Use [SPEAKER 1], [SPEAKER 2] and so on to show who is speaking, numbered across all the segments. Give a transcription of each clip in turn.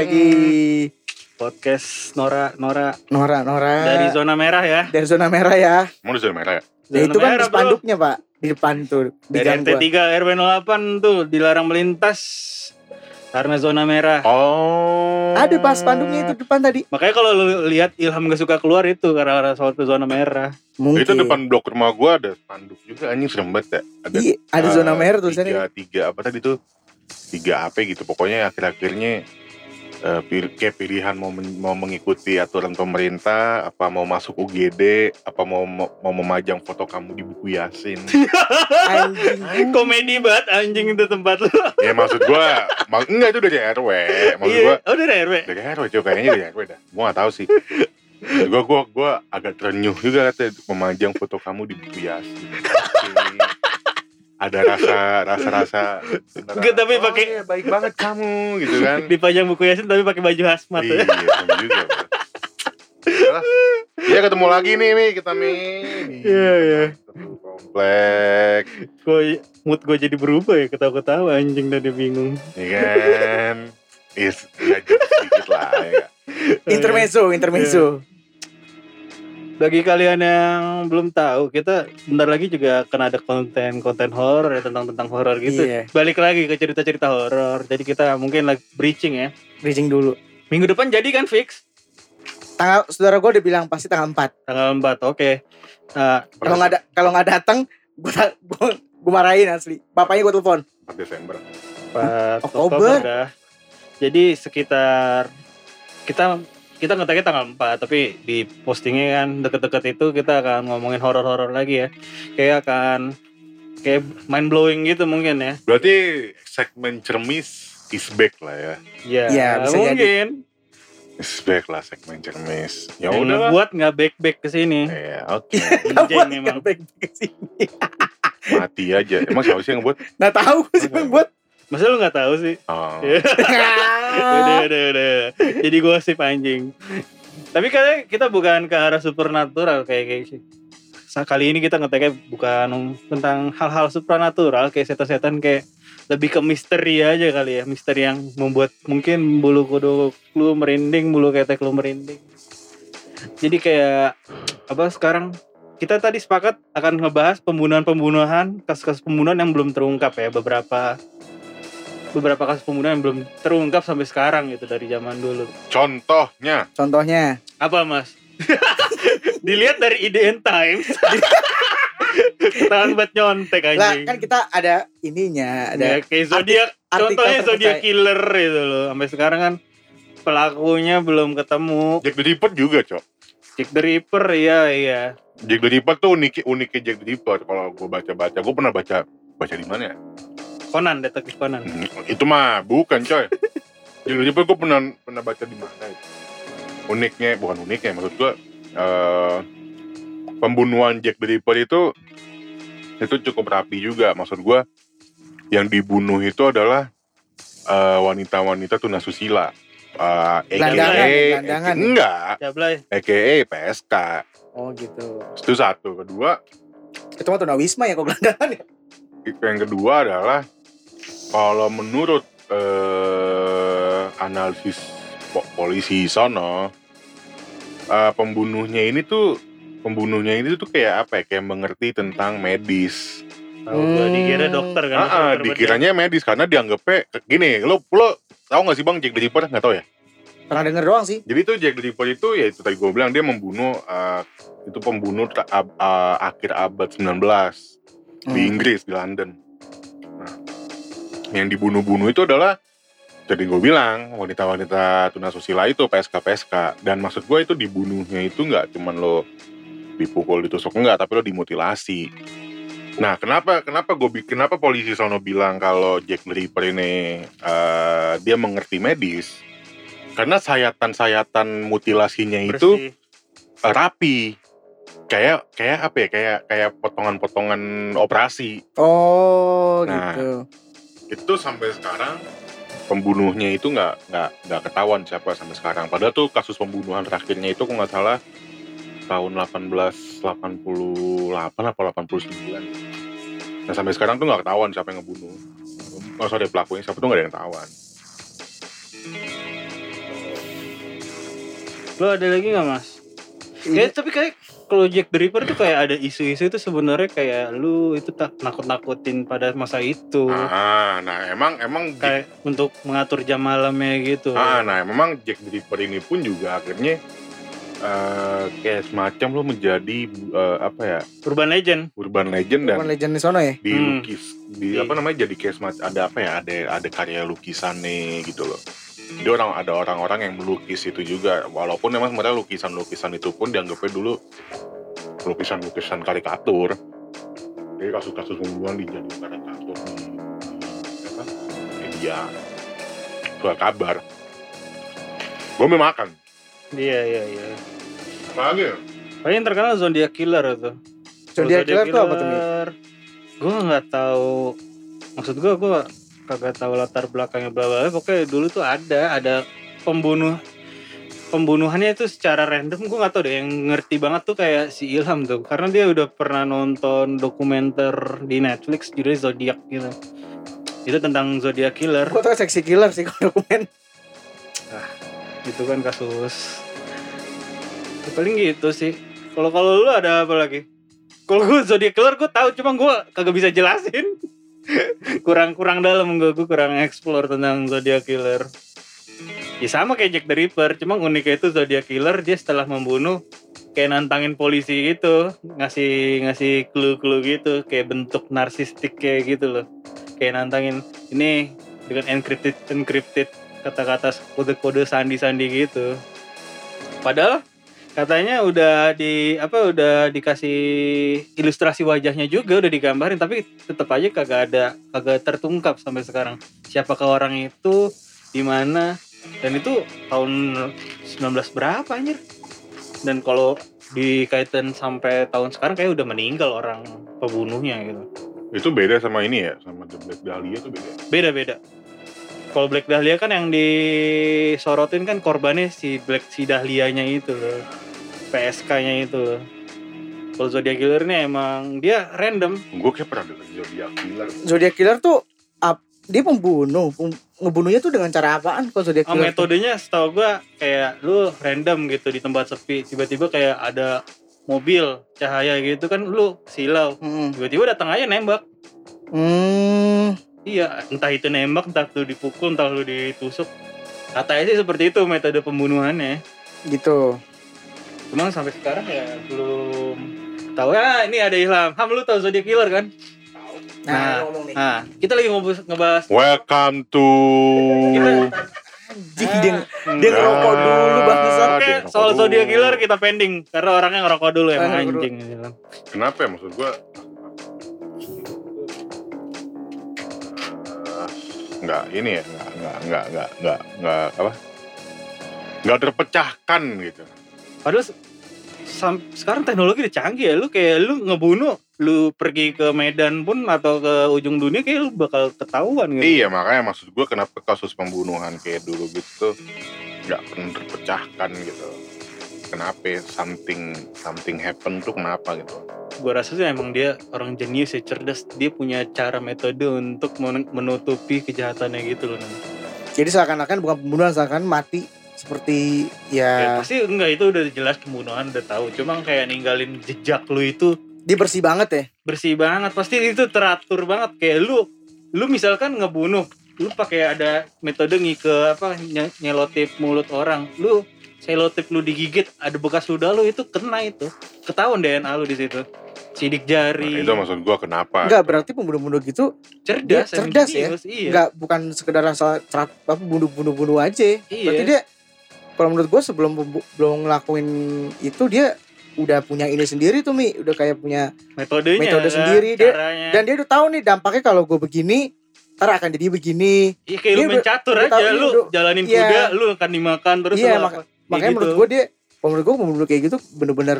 [SPEAKER 1] lagi
[SPEAKER 2] Podcast Nora Nora
[SPEAKER 1] Nora Nora
[SPEAKER 2] dari zona merah ya.
[SPEAKER 1] dari zona merah ya.
[SPEAKER 3] Mau di zona merah ya?
[SPEAKER 1] Ya,
[SPEAKER 2] Zona
[SPEAKER 1] itu kan
[SPEAKER 2] merah, bro.
[SPEAKER 1] spanduknya pak di depan tuh di
[SPEAKER 2] Dari RT
[SPEAKER 1] gua.
[SPEAKER 2] 3 RW 08 tuh dilarang melintas karena zona merah.
[SPEAKER 3] Oh.
[SPEAKER 1] Ada pas spanduknya itu depan tadi.
[SPEAKER 2] Makanya kalau lu lihat Ilham gak suka keluar itu karena ada suatu zona merah.
[SPEAKER 1] Mungkin.
[SPEAKER 3] Itu depan blok rumah gua ada spanduk juga anjing serem banget ya. Ada
[SPEAKER 1] Iya, ada
[SPEAKER 3] eh,
[SPEAKER 1] zona merah tulisannya.
[SPEAKER 3] Tiga, tiga apa tadi tuh? Tiga apa gitu. Pokoknya akhir-akhirnya eh, pil- kayak pilihan mau men- mau mengikuti aturan pemerintah, apa mau masuk UGD, apa mau mau, mau memajang foto kamu di buku Yasin.
[SPEAKER 1] Anjing.
[SPEAKER 2] Komedi banget anjing itu tempat lu.
[SPEAKER 3] ya maksud gua, mak enggak itu dari RW. Maksud gua
[SPEAKER 2] Iya, oh dari RW.
[SPEAKER 3] dari RW coba kayaknya dari RW dah. Gua gak tahu sih. Maksud gua gua gua agak terenyuh juga katanya memajang foto kamu di buku Yasin. Ada rasa rasa rasa
[SPEAKER 2] Enggak, tapi pakai-
[SPEAKER 3] iya, baik banget kamu gitu kan.
[SPEAKER 2] Dipajang buku Yasin tapi pakai baju hazmat.
[SPEAKER 3] Iya, juga. Iya ketemu lagi nih Mi kita Mi.
[SPEAKER 2] Iya, iya.
[SPEAKER 3] Komplek,
[SPEAKER 2] Gue mood gue jadi berubah ya ketawa-ketawa anjing tadi bingung.
[SPEAKER 3] ya kan. Is, ya sedikit lah ya.
[SPEAKER 1] Intermezzo, intermezzo.
[SPEAKER 2] Bagi kalian yang belum tahu, kita bentar lagi juga akan ada konten-konten horor ya tentang tentang horor gitu.
[SPEAKER 1] Iya.
[SPEAKER 2] Balik lagi ke cerita-cerita horor. Jadi kita mungkin lagi breaching ya.
[SPEAKER 1] Bridging dulu.
[SPEAKER 2] Minggu depan jadi kan fix
[SPEAKER 1] Tanggal saudara gue udah bilang pasti tanggal 4
[SPEAKER 2] tanggal 4. Oke. Nah,
[SPEAKER 1] Kalau nggak ada kalau nggak datang, gue gue gue marahin asli. Bapaknya gue telepon.
[SPEAKER 3] 4 Desember.
[SPEAKER 2] 4
[SPEAKER 1] Oktober.
[SPEAKER 2] Oktober dah. Jadi sekitar kita kita ngeteknya tanggal 4 tapi di postingnya kan deket-deket itu kita akan ngomongin horor-horor lagi ya. Kayak akan kayak mind blowing gitu mungkin ya.
[SPEAKER 3] Berarti segmen cermis is back lah ya.
[SPEAKER 2] Ya,
[SPEAKER 1] Iya, bisa
[SPEAKER 2] mungkin.
[SPEAKER 3] Is back lah segmen cermis. Ya udah
[SPEAKER 2] buat nggak back back ke sini.
[SPEAKER 3] Ya oke.
[SPEAKER 2] Anjing emang.
[SPEAKER 1] Baik-baik ke sini.
[SPEAKER 3] Mati aja. Emang siapa sih yang buat?
[SPEAKER 1] Nggak tahu siapa yang buat.
[SPEAKER 2] Masa lu nggak tahu sih?
[SPEAKER 3] Oh.
[SPEAKER 2] Udah, udah, udah. Jadi gosip anjing. Tapi katanya kita bukan ke arah supernatural kayak kayak sih. Kali ini kita ngeteknya bukan tentang hal-hal supernatural kayak setan-setan kayak lebih ke misteri aja kali ya. Misteri yang membuat mungkin bulu kuduk lu merinding, bulu ketek lu merinding. Jadi kayak apa sekarang kita tadi sepakat akan ngebahas pembunuhan-pembunuhan, kasus-kasus pembunuhan yang belum terungkap ya beberapa beberapa kasus pembunuhan yang belum terungkap sampai sekarang gitu dari zaman dulu.
[SPEAKER 3] Contohnya.
[SPEAKER 1] Contohnya.
[SPEAKER 2] Apa mas? Dilihat dari IDN Times. Tahan buat nyontek
[SPEAKER 1] Lah
[SPEAKER 2] anjing.
[SPEAKER 1] kan kita ada ininya, ada
[SPEAKER 2] Ya, kayak zodiak. Contohnya zodiak killer itu loh. Sampai sekarang kan pelakunya belum ketemu.
[SPEAKER 3] Jack the Ripper juga, Cok.
[SPEAKER 2] Jack the Ripper iya iya.
[SPEAKER 3] Jack the Ripper tuh unik uniknya Jack the Ripper kalau gue baca-baca. Gue pernah baca baca di mana ya?
[SPEAKER 2] Conan detektif Conan.
[SPEAKER 3] Hmm, Itu mah bukan, coy. Ripper gue pernah pernah baca di mana itu. Uniknya bukan uniknya maksud gue eh pembunuhan Jack the Ripper itu itu cukup rapi juga maksud gue yang dibunuh itu adalah eh, wanita-wanita tunasusila uh,
[SPEAKER 1] gelandangan.
[SPEAKER 3] enggak. AKA PSK
[SPEAKER 1] Oh gitu.
[SPEAKER 3] itu satu kedua
[SPEAKER 1] Itu mah tunawisma ya kok gelandangan ya.
[SPEAKER 3] yang kedua adalah kalau menurut eh, analisis po- polisi sono eh, pembunuhnya ini tuh pembunuhnya ini tuh kayak apa ya kayak mengerti tentang medis
[SPEAKER 2] Tahu gua
[SPEAKER 1] Hmm.
[SPEAKER 2] dikira dokter kan.
[SPEAKER 3] ah, ah,
[SPEAKER 2] bedah.
[SPEAKER 3] dikiranya medis karena dianggapnya gini lo lo tahu nggak sih bang Jack the Ripper nggak tahu ya
[SPEAKER 1] Pernah denger doang sih.
[SPEAKER 3] jadi tuh Jack the Ripper itu ya itu tadi gue bilang dia membunuh eh, itu pembunuh ab- eh, akhir abad 19 di
[SPEAKER 1] Hmm.
[SPEAKER 3] Inggris di London. Yang dibunuh-bunuh itu adalah jadi gue bilang wanita-wanita tunasusila itu PSK PSK dan maksud gue itu dibunuhnya itu nggak cuman lo dipukul ditusuk enggak tapi lo dimutilasi. Nah kenapa kenapa gue bikin kenapa polisi sono bilang kalau Jack the Ripper ini eh, dia mengerti medis karena sayatan-sayatan mutilasinya itu
[SPEAKER 2] Bersih.
[SPEAKER 3] rapi kayak kayak apa ya kayak kayak potongan-potongan operasi
[SPEAKER 1] Oh
[SPEAKER 3] Nah.
[SPEAKER 1] gitu.
[SPEAKER 3] Itu sampai sekarang pembunuhnya itu nggak nggak nggak ketahuan siapa sampai sekarang. Padahal tuh kasus pembunuhan terakhirnya itu kok nggak salah tahun 1888 atau 89 nah sampai sekarang tuh nggak ketahuan siapa yang ngebunuh. Oh sorry pelakunya siapa tuh nggak ada yang ketahuan.
[SPEAKER 2] Lo ada lagi nggak mas? Kayak, tapi kayak kalau Jack the Ripper tuh kayak ada isu-isu itu sebenarnya kayak lu itu tak nakut-nakutin pada masa itu.
[SPEAKER 3] ah nah emang emang Jack-
[SPEAKER 2] Kayak untuk mengatur jam malamnya gitu.
[SPEAKER 3] ah nah memang Jack the Ripper ini pun juga akhirnya eh, kayak semacam lo menjadi eh, apa ya
[SPEAKER 2] Urban legend.
[SPEAKER 3] urban legend dan
[SPEAKER 1] Bukan legend di sono ya?
[SPEAKER 3] dilukis di
[SPEAKER 2] Iya.
[SPEAKER 3] apa namanya jadi kayak semacam ada apa ya ada ada karya lukisan nih gitu loh jadi orang ada orang-orang yang melukis itu juga walaupun memang sebenarnya lukisan-lukisan itu pun dianggapnya dulu lukisan-lukisan karikatur jadi kasus-kasus pembunuhan dijadikan karikatur di apa media surat kabar gue makan
[SPEAKER 2] Iya iya iya.
[SPEAKER 3] apa lagi ya?
[SPEAKER 2] Paling yang terkenal Zodiac Killer itu.
[SPEAKER 1] Zodiac Killer tuh apa tuh?
[SPEAKER 2] Gue nggak tahu. Maksud gue gue kagak tahu latar belakangnya bla bla. Pokoknya dulu tuh ada ada pembunuh pembunuhannya itu secara random gue nggak tahu deh. Yang ngerti banget tuh kayak si Ilham tuh. Karena dia udah pernah nonton dokumenter di Netflix judulnya Zodiac gitu. Itu tentang Zodiac Killer.
[SPEAKER 1] Gue tau seksi killer sih kalau dokumen.
[SPEAKER 2] itu kan kasus. Ya, paling gitu sih. Kalau kalau lu ada apa lagi? Kalau gue zodiac killer gue tahu cuma gue kagak bisa jelasin kurang kurang dalam gue gue kurang explore tentang zodiac killer. Ya sama kayak Jack the Ripper cuma uniknya itu zodiac killer dia setelah membunuh kayak nantangin polisi gitu ngasih ngasih clue-clue gitu kayak bentuk narsistik kayak gitu loh. Kayak nantangin ini dengan encrypted encrypted kata-kata kode-kode sandi-sandi gitu. Padahal katanya udah di apa udah dikasih ilustrasi wajahnya juga udah digambarin tapi tetap aja kagak ada kagak tertungkap sampai sekarang. Siapakah orang itu di mana dan itu tahun 19 berapa anjir? Dan kalau dikaitan sampai tahun sekarang kayak udah meninggal orang pembunuhnya gitu.
[SPEAKER 3] Itu beda sama ini ya sama The Black Dahlia tuh beda?
[SPEAKER 2] Beda-beda. Kalau Black Dahlia kan yang disorotin kan korbannya si Black si Dahlianya itu. loh PSK-nya itu loh kalau Zodiac Killer ini emang dia random
[SPEAKER 3] gue kayak pernah denger Zodiac Killer
[SPEAKER 1] Zodiac Killer tuh ap- dia pembunuh. Pem- ngebunuhnya tuh dengan cara apaan kalau Zodiac
[SPEAKER 2] oh,
[SPEAKER 1] Killer? tuh?
[SPEAKER 2] metodenya setahu gua kayak lu random gitu di tempat sepi tiba-tiba kayak ada mobil cahaya gitu kan lu silau
[SPEAKER 1] Mm-mm.
[SPEAKER 2] tiba-tiba datang aja nembak
[SPEAKER 1] Hmm.
[SPEAKER 2] iya entah itu nembak entah lu dipukul entah lu ditusuk katanya sih seperti itu metode pembunuhannya
[SPEAKER 1] gitu.
[SPEAKER 2] Cuman sampai sekarang ya belum tahu ya ini ada Ilham. Ham lu tahu Zodiac Killer kan?
[SPEAKER 1] Nah,
[SPEAKER 2] Nah. Nah, kita lagi ngobrol ngebahas
[SPEAKER 3] Welcome to
[SPEAKER 2] Kita-
[SPEAKER 1] Anjing dia,
[SPEAKER 2] Hmm.
[SPEAKER 1] dia ngerokok dulu bangsat.
[SPEAKER 3] Ah,
[SPEAKER 2] soal. Zodiac Killer kita pending karena orangnya ngerokok dulu emang
[SPEAKER 1] Ah, ngerokok
[SPEAKER 2] anjing.
[SPEAKER 3] Kenapa ya maksud gue? Nggak ini ya, nggak nggak nggak nggak nggak nggak apa? Nggak terpecahkan gitu.
[SPEAKER 2] Padahal sekarang teknologi udah canggih ya. Lu kayak lu ngebunuh, lu pergi ke Medan pun atau ke ujung dunia kayak lu bakal ketahuan gitu.
[SPEAKER 3] Iya makanya maksud gue kenapa kasus pembunuhan kayak dulu gitu nggak pernah terpecahkan gitu. Kenapa ya? something something happen tuh kenapa gitu?
[SPEAKER 2] Gua rasa sih emang dia orang jenius ya cerdas. Dia punya cara metode untuk men- menutupi kejahatannya gitu loh.
[SPEAKER 1] Jadi seakan-akan bukan pembunuhan, seakan mati seperti
[SPEAKER 2] Ya,
[SPEAKER 1] ya
[SPEAKER 2] pasti enggak itu udah jelas pembunuhan udah tahu. Cuma kayak ninggalin jejak lu itu
[SPEAKER 1] dia bersih banget ya.
[SPEAKER 2] bersih banget. Pasti itu teratur banget kayak lu lu misalkan ngebunuh, lu pakai ada metode ngike apa nye- nyelotip mulut orang. Lu selotip lu digigit, ada bekas ludah lu itu kena itu. Ketahuan DNA lu di situ. Sidik
[SPEAKER 3] Nah,
[SPEAKER 2] jari.
[SPEAKER 3] itu maksud gue kenapa?
[SPEAKER 1] Enggak berarti pembunuh-pembunuh gitu
[SPEAKER 2] cerdas,
[SPEAKER 1] cerdas ya?
[SPEAKER 2] Iya.
[SPEAKER 1] enggak bukan sekedar asal apa bunuh-bunuh-bunuh aja.
[SPEAKER 2] Iya.
[SPEAKER 1] Berarti dia kalau menurut gue sebelum belum ngelakuin itu dia udah punya ini sendiri tuh Mi, udah kayak punya
[SPEAKER 2] metodenya
[SPEAKER 1] metode sendiri, dia-
[SPEAKER 2] caranya.
[SPEAKER 1] dan dia udah tahu nih dampaknya kalau gue begini ntar akan jadi begini.
[SPEAKER 2] Iya kayak lu
[SPEAKER 1] dia udah-
[SPEAKER 2] mencatur
[SPEAKER 1] udah
[SPEAKER 2] aja
[SPEAKER 1] tahu,
[SPEAKER 2] lu
[SPEAKER 1] udah-
[SPEAKER 2] jalanin
[SPEAKER 1] iya.
[SPEAKER 2] kuda lu akan dimakan terus
[SPEAKER 1] Iya,
[SPEAKER 2] lu apa-
[SPEAKER 1] Makanya
[SPEAKER 2] kayak
[SPEAKER 1] menurut
[SPEAKER 2] gitu.
[SPEAKER 1] gue dia menurut gue pembunuh kayak gitu bener-bener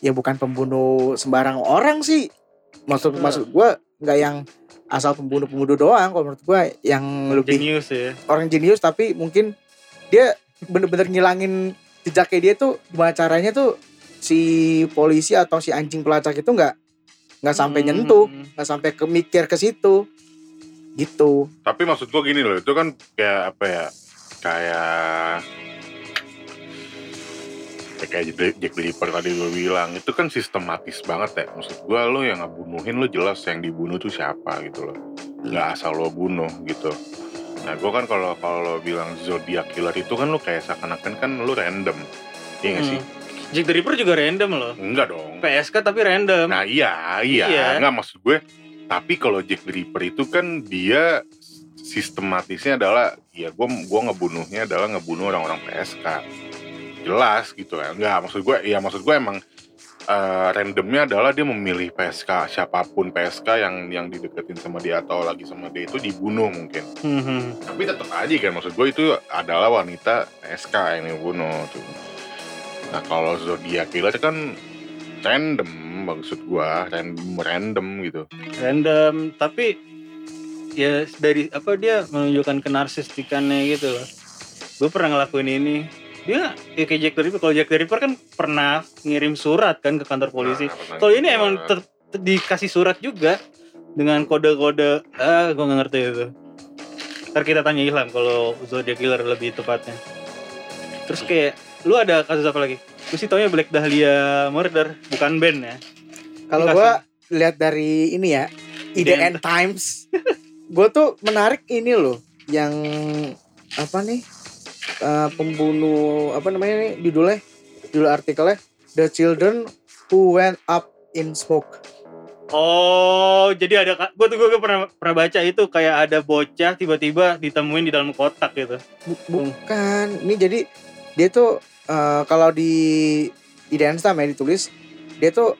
[SPEAKER 1] ya bukan pembunuh sembarang orang sih maksud
[SPEAKER 2] Betul.
[SPEAKER 1] maksud gue nggak yang asal pembunuh pembunuh doang kalau menurut gue yang lebih
[SPEAKER 2] Genius ya.
[SPEAKER 1] orang jenius tapi mungkin dia bener-bener ngilangin jejaknya dia tuh gimana caranya tuh si polisi atau si anjing pelacak itu nggak nggak sampai
[SPEAKER 2] Hmm.
[SPEAKER 1] nyentuh nggak sampai kemikir ke situ gitu
[SPEAKER 3] Tapi maksud gua gini loh, itu kan kayak apa ya? Kayak ya kayak Jack- Jack the Ripper tadi gue bilang itu kan sistematis banget ya maksud gua lo yang ngebunuhin lo jelas yang dibunuh tuh siapa gitu loh nggak asal lo bunuh gitu nah gua kan kalau kalau bilang zodiac killer itu kan lo kayak seakan-akan kan lo random iya nggak sih
[SPEAKER 2] Hmm. Jack the Ripper juga random loh.
[SPEAKER 3] enggak dong
[SPEAKER 2] PSK tapi random.
[SPEAKER 3] Nah iya, iya,
[SPEAKER 2] Iya.
[SPEAKER 3] nggak maksud gue. Tapi kalau Jack the Ripper itu kan dia sistematisnya adalah, ya gue gua ngebunuhnya adalah ngebunuh orang-orang PSK. Jelas gitu ya. Nggak maksud gue, ya maksud gue emang eh, randomnya adalah dia memilih PSK siapa pun PSK yang yang dideketin sama dia atau lagi sama dia itu dibunuh mungkin.
[SPEAKER 2] Hmm.
[SPEAKER 3] Tapi tetap aja kan maksud gue itu adalah wanita PSK yang dibunuh tuh. Nah kalau zodiac killer kan random maksud gue random random gitu.
[SPEAKER 2] Random tapi ya dari apa dia menunjukkan kenarsistikannya gitu loh. Gue pernah ngelakuin ini. Dia ya kayak Jack the Ripper. Kalau Jack the Ripper kan pernah ngirim surat kan ke kantor polisi.
[SPEAKER 3] Nah,
[SPEAKER 2] Kalau ini emang ter- ter- dikasih surat juga dengan kode-kode ah gue nggak ngerti itu. Ntar kita tanya Ilham kalau Zodiac Killer lebih tepatnya. Terus kayak lu ada kasus apa lagi? Gue sih taunya Black Dahlia Murder, bukan band ya.
[SPEAKER 1] kalau gue lihat dari ini ya IDN Times gue tuh menarik ini loh yang apa nih eh, pembunuh apa namanya nih judulnya? Judul artikelnya The Children Who Went Up in Smoke.
[SPEAKER 2] Oh, jadi ada gue tuh gue pernah pernah baca itu kayak ada bocah tiba-tiba ditemuin di dalam kotak gitu.
[SPEAKER 1] Bu- bukan. Ini jadi dia tuh eh, kalau di IDN Times ya ditulis dia tuh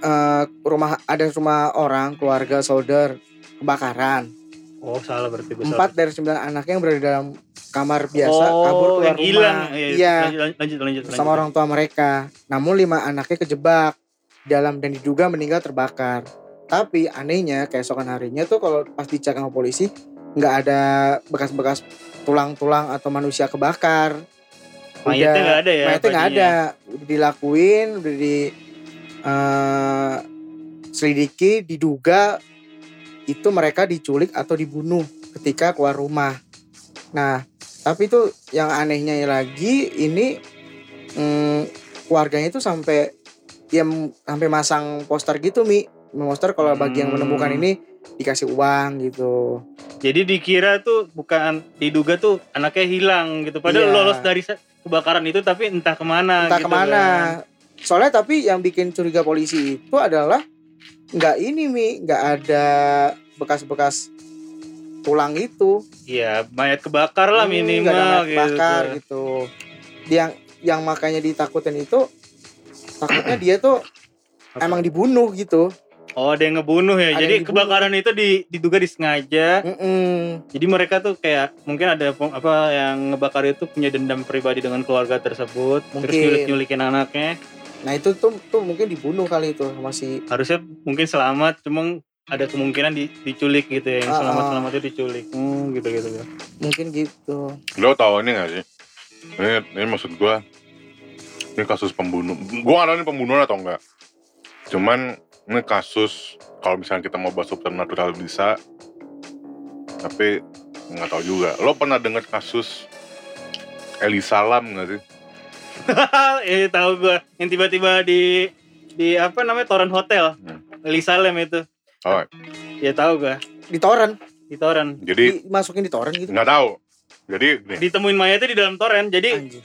[SPEAKER 1] eh, rumah ada rumah orang keluarga soldier kebakaran.
[SPEAKER 2] Oh, salah berarti gue
[SPEAKER 1] empat dari sembilan anaknya yang berada di dalam kamar biasa
[SPEAKER 2] oh,
[SPEAKER 1] kabur keluar
[SPEAKER 2] yang
[SPEAKER 1] rumah.
[SPEAKER 2] hilang.
[SPEAKER 1] iya
[SPEAKER 2] Lanjut, lanjut, lanjut, lanjut.
[SPEAKER 1] bersama orang tua mereka. Namun lima anaknya kejebak dalam dan diduga meninggal terbakar. Tapi anehnya keesokan harinya tuh kalau pas dicek sama polisi nggak ada bekas-bekas tulang-tulang atau manusia kebakar.
[SPEAKER 2] Mayatnya nggak ada ya?
[SPEAKER 1] mayatnya nggak ada. udah dilakuin udah di eh, selidiki diduga itu mereka diculik atau dibunuh ketika keluar rumah. Nah tapi itu yang anehnya lagi ini mm, keluarganya itu sampai dia m- sampai masang poster gitu mi poster kalau bagi yang
[SPEAKER 2] Hmm.
[SPEAKER 1] menemukan ini dikasih uang gitu
[SPEAKER 2] Jadi dikira tuh bukan diduga tuh anaknya hilang gitu. Padahal
[SPEAKER 1] Iya.
[SPEAKER 2] lolos dari kebakaran itu tapi entah ke mana.
[SPEAKER 1] entah
[SPEAKER 2] gitu
[SPEAKER 1] ke mana
[SPEAKER 2] kan.
[SPEAKER 1] soalnya tapi yang bikin curiga polisi itu adalah nggak ini mi nggak ada bekas-bekas tulang itu
[SPEAKER 2] Iya, mayat kebakar lah
[SPEAKER 1] Hmm,
[SPEAKER 2] minimal
[SPEAKER 1] mayat
[SPEAKER 2] gitu.
[SPEAKER 1] bakar gitu yang yang makanya ditakutin itu takutnya dia tuh
[SPEAKER 2] Apa?
[SPEAKER 1] emang dibunuh gitu
[SPEAKER 2] Oh, ada yang ngebunuh ya.
[SPEAKER 1] Ada
[SPEAKER 2] Jadi kebakaran itu di- diduga disengaja.
[SPEAKER 1] Mm-mm.
[SPEAKER 2] Jadi mereka tuh kayak mungkin ada apa yang ngebakar itu punya dendam pribadi dengan keluarga tersebut, terus
[SPEAKER 1] Mungkin.
[SPEAKER 2] nyulik-nyulikin anaknya.
[SPEAKER 1] nah itu tuh tuh mungkin dibunuh kali itu sama si
[SPEAKER 2] Harusnya mungkin selamat, cuma ada kemungkinan di- diculik gitu ya. Yang
[SPEAKER 1] Ah,
[SPEAKER 2] selamat-selamat itu diculik. Hmm, gitu gitu. gitu.
[SPEAKER 1] mungkin gitu
[SPEAKER 3] Lo tau ini gak sih? Ini, ini maksud gue Ini kasus pembunuh Gue gak tau ini pembunuhan atau enggak Cuman ini kasus Kalau misalnya kita mau bahas supernatural bisa Tapi nggak tahu juga Lo pernah dengar kasus Eli Salam gak sih?
[SPEAKER 2] eh tahu gua yang tiba-tiba di di apa namanya Toren Hotel.
[SPEAKER 3] Hmm.
[SPEAKER 2] Eli Salem itu.
[SPEAKER 3] Oh,
[SPEAKER 2] Ya tahu gua.
[SPEAKER 1] di toren.
[SPEAKER 2] Di Toren.
[SPEAKER 3] jadi
[SPEAKER 1] dimasukin di toren gitu.
[SPEAKER 3] Nggak tahu. Jadi nih,
[SPEAKER 2] Ditemuin mayatnya di dalam Toren. Jadi
[SPEAKER 1] anjir.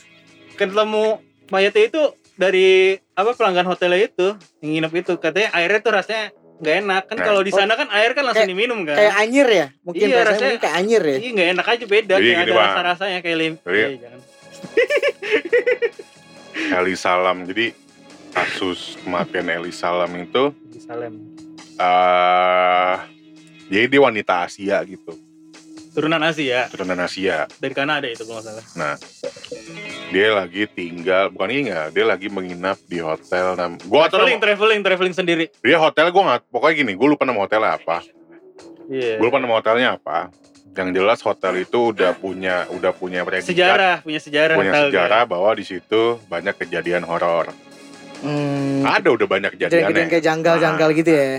[SPEAKER 2] ketemu mayatnya itu dari apa pelanggan hotelnya itu yang nginep itu. Katanya airnya tuh rasanya nggak enak. Kan
[SPEAKER 3] Nah.
[SPEAKER 2] kalau di sana kan air kan langsung
[SPEAKER 1] Kayak-
[SPEAKER 2] diminum kan?
[SPEAKER 1] kayak anyir ya? Mungkin
[SPEAKER 2] Iya,
[SPEAKER 1] rasanya
[SPEAKER 2] rasanya-
[SPEAKER 1] kayak anyir ya?
[SPEAKER 2] Iya nggak enak aja beda.
[SPEAKER 3] Jadi
[SPEAKER 2] kayak
[SPEAKER 3] gini,
[SPEAKER 2] ada
[SPEAKER 3] Bang.
[SPEAKER 2] rasa rasanya kayak lim
[SPEAKER 3] Jadi-
[SPEAKER 2] Iya, jangan.
[SPEAKER 3] Eli Salam. Jadi kasus kematian Eli Salam itu
[SPEAKER 2] di Salem
[SPEAKER 3] eh Jadi dia wanita Asia gitu.
[SPEAKER 2] Turunan Asia?
[SPEAKER 3] Turunan Asia.
[SPEAKER 2] Dari Kanada itu kalau nggak salah.
[SPEAKER 3] Nah, dia lagi tinggal bukan tinggal dia lagi menginap di hotel nam gua
[SPEAKER 2] traveling,
[SPEAKER 3] nama-
[SPEAKER 2] traveling, traveling sendiri.
[SPEAKER 3] dia hotel gua nggak pokoknya gini gue lupa nama hotelnya apa.
[SPEAKER 2] Iya.
[SPEAKER 3] gue lupa nama hotelnya apa. Yang jelas hotel itu udah punya udah punya predikat
[SPEAKER 2] Sejarah, punya sejarah.
[SPEAKER 3] punya sejarah bahwa di situ banyak kejadian horor.
[SPEAKER 1] Hmm,
[SPEAKER 3] ada udah banyak
[SPEAKER 1] kejadian
[SPEAKER 3] kejadiannya.
[SPEAKER 1] kayak janggal-janggal gitu ya.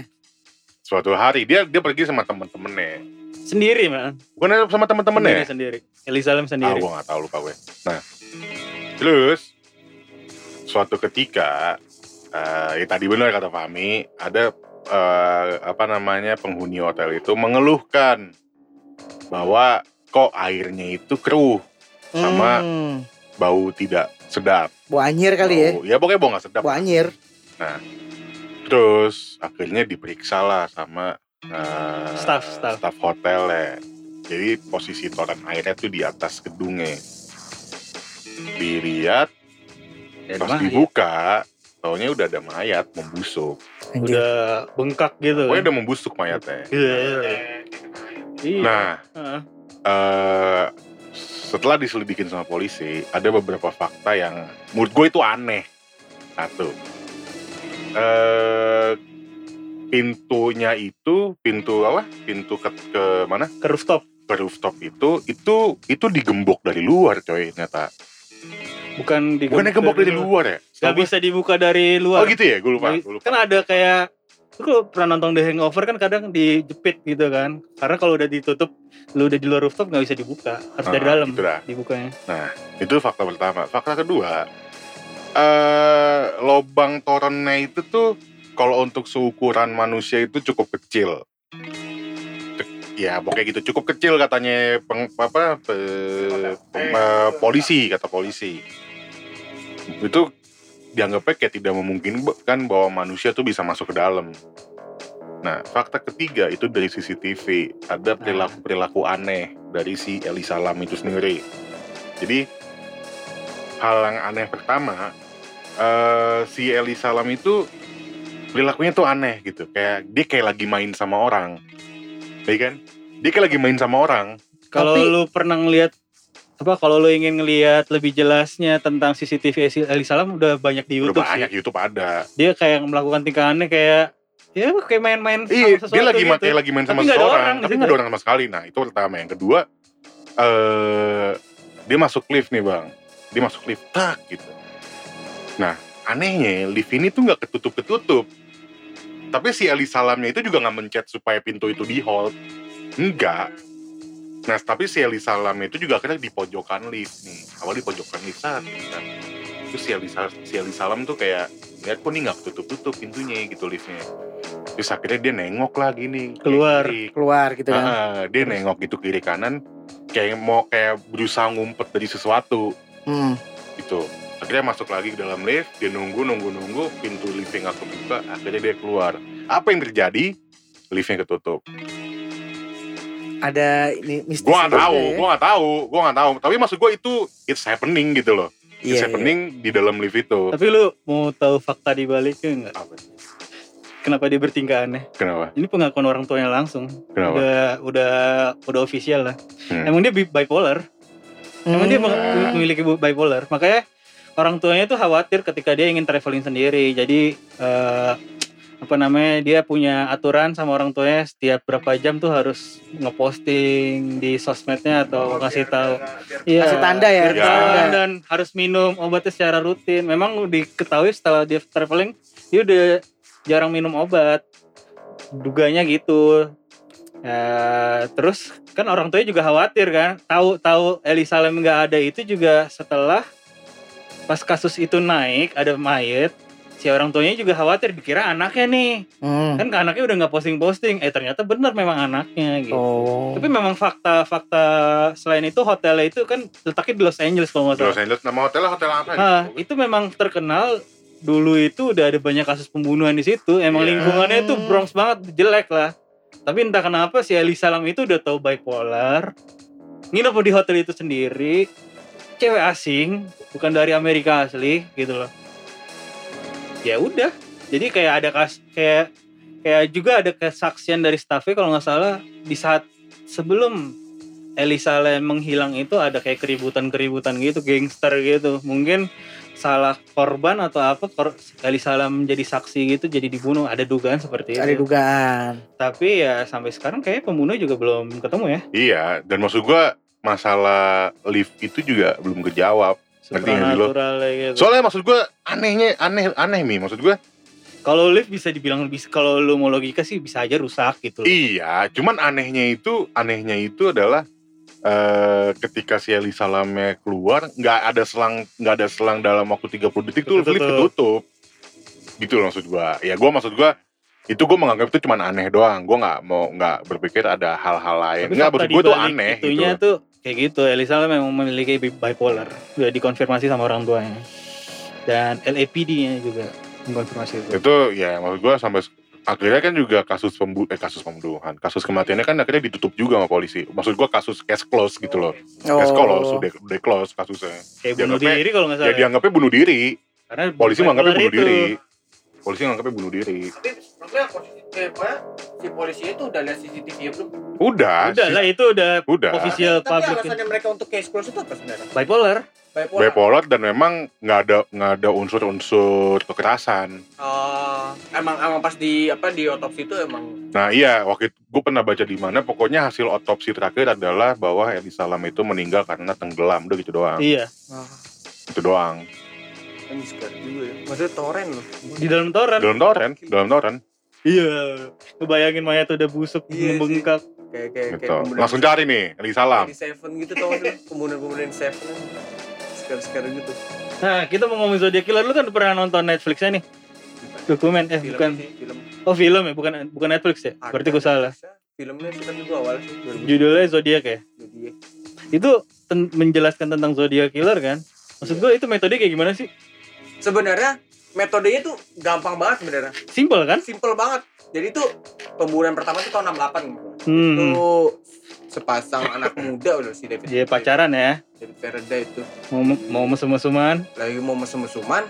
[SPEAKER 3] Suatu hari dia dia pergi sama temen-temennya.
[SPEAKER 2] Sendiri, man.
[SPEAKER 3] bukan sama temen-temennya
[SPEAKER 2] Sendiri, sendiri. Elizalem
[SPEAKER 3] ah
[SPEAKER 2] sendiri.
[SPEAKER 3] gue nggak tahu lupa gue nah terus suatu ketika eh ya tadi benar kata Fami ada eh, apa namanya penghuni hotel itu mengeluhkan bahwa kok airnya itu keruh Sama-
[SPEAKER 1] Hmm,
[SPEAKER 3] bau tidak sedap
[SPEAKER 1] bau anyir kali ya.
[SPEAKER 3] Bau- ya pokoknya bau nggak sedap
[SPEAKER 1] Bau anyir.
[SPEAKER 3] Terus akhirnya diperiksa lah sama eh,
[SPEAKER 2] Staff, staff.
[SPEAKER 3] staff hotel ya jadi posisi toren airnya tuh di atas gedungnya dilihat
[SPEAKER 2] Ya,
[SPEAKER 3] pas
[SPEAKER 2] mayat.
[SPEAKER 3] dibuka taunya udah ada mayat membusuk
[SPEAKER 1] Anjir.
[SPEAKER 2] Udah bengkak gitu.
[SPEAKER 3] pokoknya
[SPEAKER 2] kan.
[SPEAKER 3] udah membusuk mayatnya
[SPEAKER 2] Iya. Iya.
[SPEAKER 3] nah
[SPEAKER 2] Heeh.
[SPEAKER 3] eh setelah diselidikin sama polisi ada beberapa fakta yang menurut gue itu aneh satu eh pintunya itu pintu apa pintu ke, ke mana
[SPEAKER 2] ke rooftop.
[SPEAKER 3] ke rooftop itu itu itu digembok dari luar coy ternyata
[SPEAKER 2] Bukan di
[SPEAKER 3] bukan gembok dari luar ya
[SPEAKER 2] Gak bisa dibuka dari
[SPEAKER 3] oh
[SPEAKER 2] luar.
[SPEAKER 3] gitu ya gue lupa, gue lupa.
[SPEAKER 2] Kan ada kayak lu pernah nonton The Hangover kan kadang dijepit gitu kan. Karena kalau udah ditutup, lu udah di luar rooftop nggak bisa dibuka. Harus dari
[SPEAKER 3] Ah,
[SPEAKER 2] dalam
[SPEAKER 3] gitu dah.
[SPEAKER 2] dibukanya.
[SPEAKER 3] Itu fakta pertama. Fakta kedua, eh lobang torennya itu tuh kalau untuk seukuran manusia itu cukup kecil. Ya pokoknya gitu cukup kecil katanya peng, apa pe- pem- eh, polisi kata polisi. Itu dianggapnya kayak tidak memungkinkan bahwa manusia tuh bisa masuk ke dalam. Nah, fakta ketiga itu dari CCTV ada perilaku perilaku aneh dari si Elisa Lam itu sendiri. Jadi hal yang aneh pertama eh si Eli Salam itu perilakunya tuh aneh gitu. Kayak dia kayak lagi main sama orang. Ya kan? Dia kayak lagi main sama orang.
[SPEAKER 2] Kalau
[SPEAKER 1] Tapi-
[SPEAKER 2] lu pernah ngelihat apa kalau lu ingin ngelihat lebih jelasnya tentang CCTV Ali Salam udah banyak di
[SPEAKER 3] udah
[SPEAKER 2] YouTube
[SPEAKER 3] banyak
[SPEAKER 2] sih.
[SPEAKER 3] YouTube ada.
[SPEAKER 2] Dia kayak melakukan tingkah aneh kayak ya kayak main-main
[SPEAKER 3] iya
[SPEAKER 2] sama
[SPEAKER 3] dia
[SPEAKER 2] sesuatu
[SPEAKER 3] lagi ma-
[SPEAKER 2] gitu.
[SPEAKER 3] kayak lagi main sama
[SPEAKER 2] Tapi
[SPEAKER 3] seseorang
[SPEAKER 2] orang
[SPEAKER 3] tapi nggak ada orang sama sekali. Nah itu pertama. Yang kedua eh dia masuk lift nih bang. Dia masuk lift tak gitu nah anehnya lift ini tuh nggak ketutup ketutup tapi si Ali Salamnya itu juga nggak mencet supaya pintu itu di hold enggak nah tapi si Ali Salamnya itu juga akhirnya di pojokan lift nih awal di pojokan lift saat kan terus si Ali, si Ali Salam tuh kayak lihat kok nih nggak ketutup tutup pintunya gitu liftnya terus akhirnya dia nengok lagi nih kayak
[SPEAKER 2] Keluar.
[SPEAKER 3] kiri.
[SPEAKER 1] Keluar gitu kan.
[SPEAKER 3] Ah, dia nengok gitu kiri kanan kayak mau kayak berusaha ngumpet dari sesuatu
[SPEAKER 1] Hmm.
[SPEAKER 3] gitu akhirnya masuk lagi ke dalam lift dia nunggu nunggu nunggu pintu liftnya nggak kebuka akhirnya dia keluar apa yang terjadi liftnya ketutup
[SPEAKER 1] Ada ini mistis.
[SPEAKER 3] gue nggak
[SPEAKER 1] juga
[SPEAKER 3] tahu
[SPEAKER 1] ya.
[SPEAKER 3] gue nggak tahu gue nggak tahu tapi maksud gue itu it's happening gitu loh
[SPEAKER 1] Iya,
[SPEAKER 3] it's
[SPEAKER 1] iya.
[SPEAKER 3] happening di dalam lift itu
[SPEAKER 2] Tapi lu mau tahu fakta di baliknya nggak?
[SPEAKER 3] Apa?
[SPEAKER 2] Kenapa dia bertingkah aneh?
[SPEAKER 3] kenapa
[SPEAKER 2] Ini pengakuan orang tuanya langsung.
[SPEAKER 3] kenapa
[SPEAKER 2] Udah udah udah official lah.
[SPEAKER 3] Hmm.
[SPEAKER 2] Emang dia bi- bipolar. Emang dia
[SPEAKER 1] Hmm.
[SPEAKER 2] mem- memiliki bipolar. Makanya orang tuanya tuh khawatir ketika dia ingin traveling sendiri. Jadi eh, apa namanya dia punya aturan sama orang tuanya setiap berapa jam tuh harus ngeposting di sosmednya atau ngasih tahu. Iya.
[SPEAKER 1] Kasih tanda ya,
[SPEAKER 3] tanda.
[SPEAKER 2] Dan harus minum obatnya secara rutin. Memang diketahui setelah dia traveling dia udah jarang minum obat. Duganya gitu. Ya, terus kan orang tuanya juga khawatir kan. Tahu tahu Eli Salam nggak ada itu juga setelah pas kasus itu naik ada mayat si orang tuanya juga khawatir dikira anaknya nih
[SPEAKER 1] Hmm.
[SPEAKER 2] kan anaknya udah nggak posting posting eh ternyata bener memang anaknya gitu
[SPEAKER 1] Oh.
[SPEAKER 2] tapi memang fakta-fakta selain itu hotelnya itu kan letaknya di Los Angeles kalau nggak
[SPEAKER 3] Los
[SPEAKER 2] salah.
[SPEAKER 3] Angeles nama hotelnya hotel apa
[SPEAKER 2] Ah,
[SPEAKER 3] gitu?
[SPEAKER 2] itu memang terkenal dulu itu udah ada banyak kasus pembunuhan di situ. Emang
[SPEAKER 3] Iya.
[SPEAKER 2] lingkungannya itu Bronx banget, jelek lah. Tapi entah kenapa si Ali Salam itu udah tahu bipolar. Nginep di hotel itu sendiri. Cewek asing, bukan dari Amerika asli gitu loh. Ya udah. Jadi kayak ada kas kayak kayak juga ada kesaksian dari staffnya kalau nggak salah di saat sebelum Elisa Lam menghilang itu ada kayak keributan-keributan gitu, gangster gitu. Mungkin salah korban atau apa kor Elisa Lam menjadi saksi gitu jadi dibunuh ada dugaan seperti itu.
[SPEAKER 4] Ada dugaan.
[SPEAKER 2] Tapi ya sampai sekarang kayak pembunuh juga belum ketemu ya.
[SPEAKER 3] Iya, dan maksud gua masalah lift itu juga belum kejawab. Ngerti nggak lo?
[SPEAKER 2] Kayak gitu.
[SPEAKER 3] Soalnya maksud gua anehnya aneh aneh nih maksud gua.
[SPEAKER 2] Kalau lift bisa dibilang bisa kalau lu mau logika sih bisa aja rusak gitu.
[SPEAKER 3] Iya, cuman anehnya itu anehnya itu adalah eh ketika si Eli Salamnya keluar nggak ada selang nggak ada selang dalam waktu 30 detik tuh lift ketutup. Gitu loh maksud gua. Ya gua maksud gua itu gue menganggap itu cuman aneh doang. Gue nggak mau nggak berpikir ada hal-hal lain. Nggak maksud gue tuh
[SPEAKER 2] dibalik
[SPEAKER 3] aneh
[SPEAKER 2] Itunya
[SPEAKER 3] gitu.
[SPEAKER 2] tuh kayak gitu. Elisa memang memiliki bi- bipolar. Udah dikonfirmasi sama orang tuanya. Dan LAPD-nya juga mengkonfirmasi itu.
[SPEAKER 3] Itu ya maksud gue sampai akhirnya kan juga kasus pembu eh kasus pembunuhan, kasus kematiannya kan akhirnya ditutup juga sama polisi. Maksud gue kasus case close gitu loh. Case close, udah, udah close kasusnya.
[SPEAKER 2] Kayak bunuh
[SPEAKER 3] dianggapnya-
[SPEAKER 2] diri kalau nggak
[SPEAKER 3] Ya
[SPEAKER 2] salah. ya.
[SPEAKER 3] dianggapnya bunuh diri.
[SPEAKER 2] Karena
[SPEAKER 3] Polisi menganggapnya bunuh
[SPEAKER 2] itu.
[SPEAKER 3] diri. Polisi menganggapnya bunuh diri.
[SPEAKER 4] Tapi maksudnya posisi eh, apa, si polisi itu udah lihat CCTV ya belum?
[SPEAKER 3] Udah,
[SPEAKER 2] Udah lah itu udah
[SPEAKER 3] udah.
[SPEAKER 2] official
[SPEAKER 4] Tapi
[SPEAKER 2] public.
[SPEAKER 4] alasannya mereka untuk case close itu apa sebenarnya?
[SPEAKER 2] Bipolar.
[SPEAKER 4] Bipolar.
[SPEAKER 3] Bipolar dan memang nggak ada nggak ada unsur-unsur kekerasan.
[SPEAKER 4] Oh, emang emang pas di apa di otopsi itu emang
[SPEAKER 3] Nah iya, waktu itu gue pernah baca di mana, pokoknya hasil otopsi terakhir adalah bahwa Eli Salam itu meninggal karena tenggelam, udah gitu doang.
[SPEAKER 2] Iya.
[SPEAKER 3] Itu doang.
[SPEAKER 4] Juga ya. Maksudnya toren loh.
[SPEAKER 2] Di dalam toren.
[SPEAKER 3] Dalam toren, dalam toren.
[SPEAKER 2] Iya. Kebayangin mayat udah busuk,
[SPEAKER 4] Iya
[SPEAKER 2] membengkak.
[SPEAKER 4] Kayak kayak
[SPEAKER 3] Gitu.
[SPEAKER 4] pembunuhan-
[SPEAKER 3] Langsung cari nih, Eli Salam.
[SPEAKER 4] Di Seven gitu tau gak sih? Pembunuhan-pembunuhan Seven Sekarang-sekarang gitu
[SPEAKER 2] Nah, kita mau ngomongin Zodiac Killer lu kan pernah nonton Netflixnya nih. Dokumen eh
[SPEAKER 4] Film
[SPEAKER 2] bukan.
[SPEAKER 4] sih, film
[SPEAKER 2] Oh, film ya, bukan bukan Netflix ya?
[SPEAKER 4] Ada
[SPEAKER 2] Berarti gue salah.
[SPEAKER 4] Ya. Filmnya kan itu awal sih 2000
[SPEAKER 2] Judulnya Zodiac ya.
[SPEAKER 4] Jadi
[SPEAKER 2] Itu ten- menjelaskan tentang Zodiac Killer kan? Maksud gue itu metode kayak gimana sih?
[SPEAKER 4] Sebenarnya metodenya tuh gampang banget sebenarnya
[SPEAKER 2] Simple kan?
[SPEAKER 4] Simple banget Jadi tuh pembunuhan pertama tuh tahun 68 gitu.
[SPEAKER 2] Hmm.
[SPEAKER 4] Itu sepasang anak muda udah si David
[SPEAKER 2] Dia pacaran ya.
[SPEAKER 4] David Faraday itu
[SPEAKER 2] Mau mau mesum-mesuman.
[SPEAKER 4] lagi mau mesum-mesuman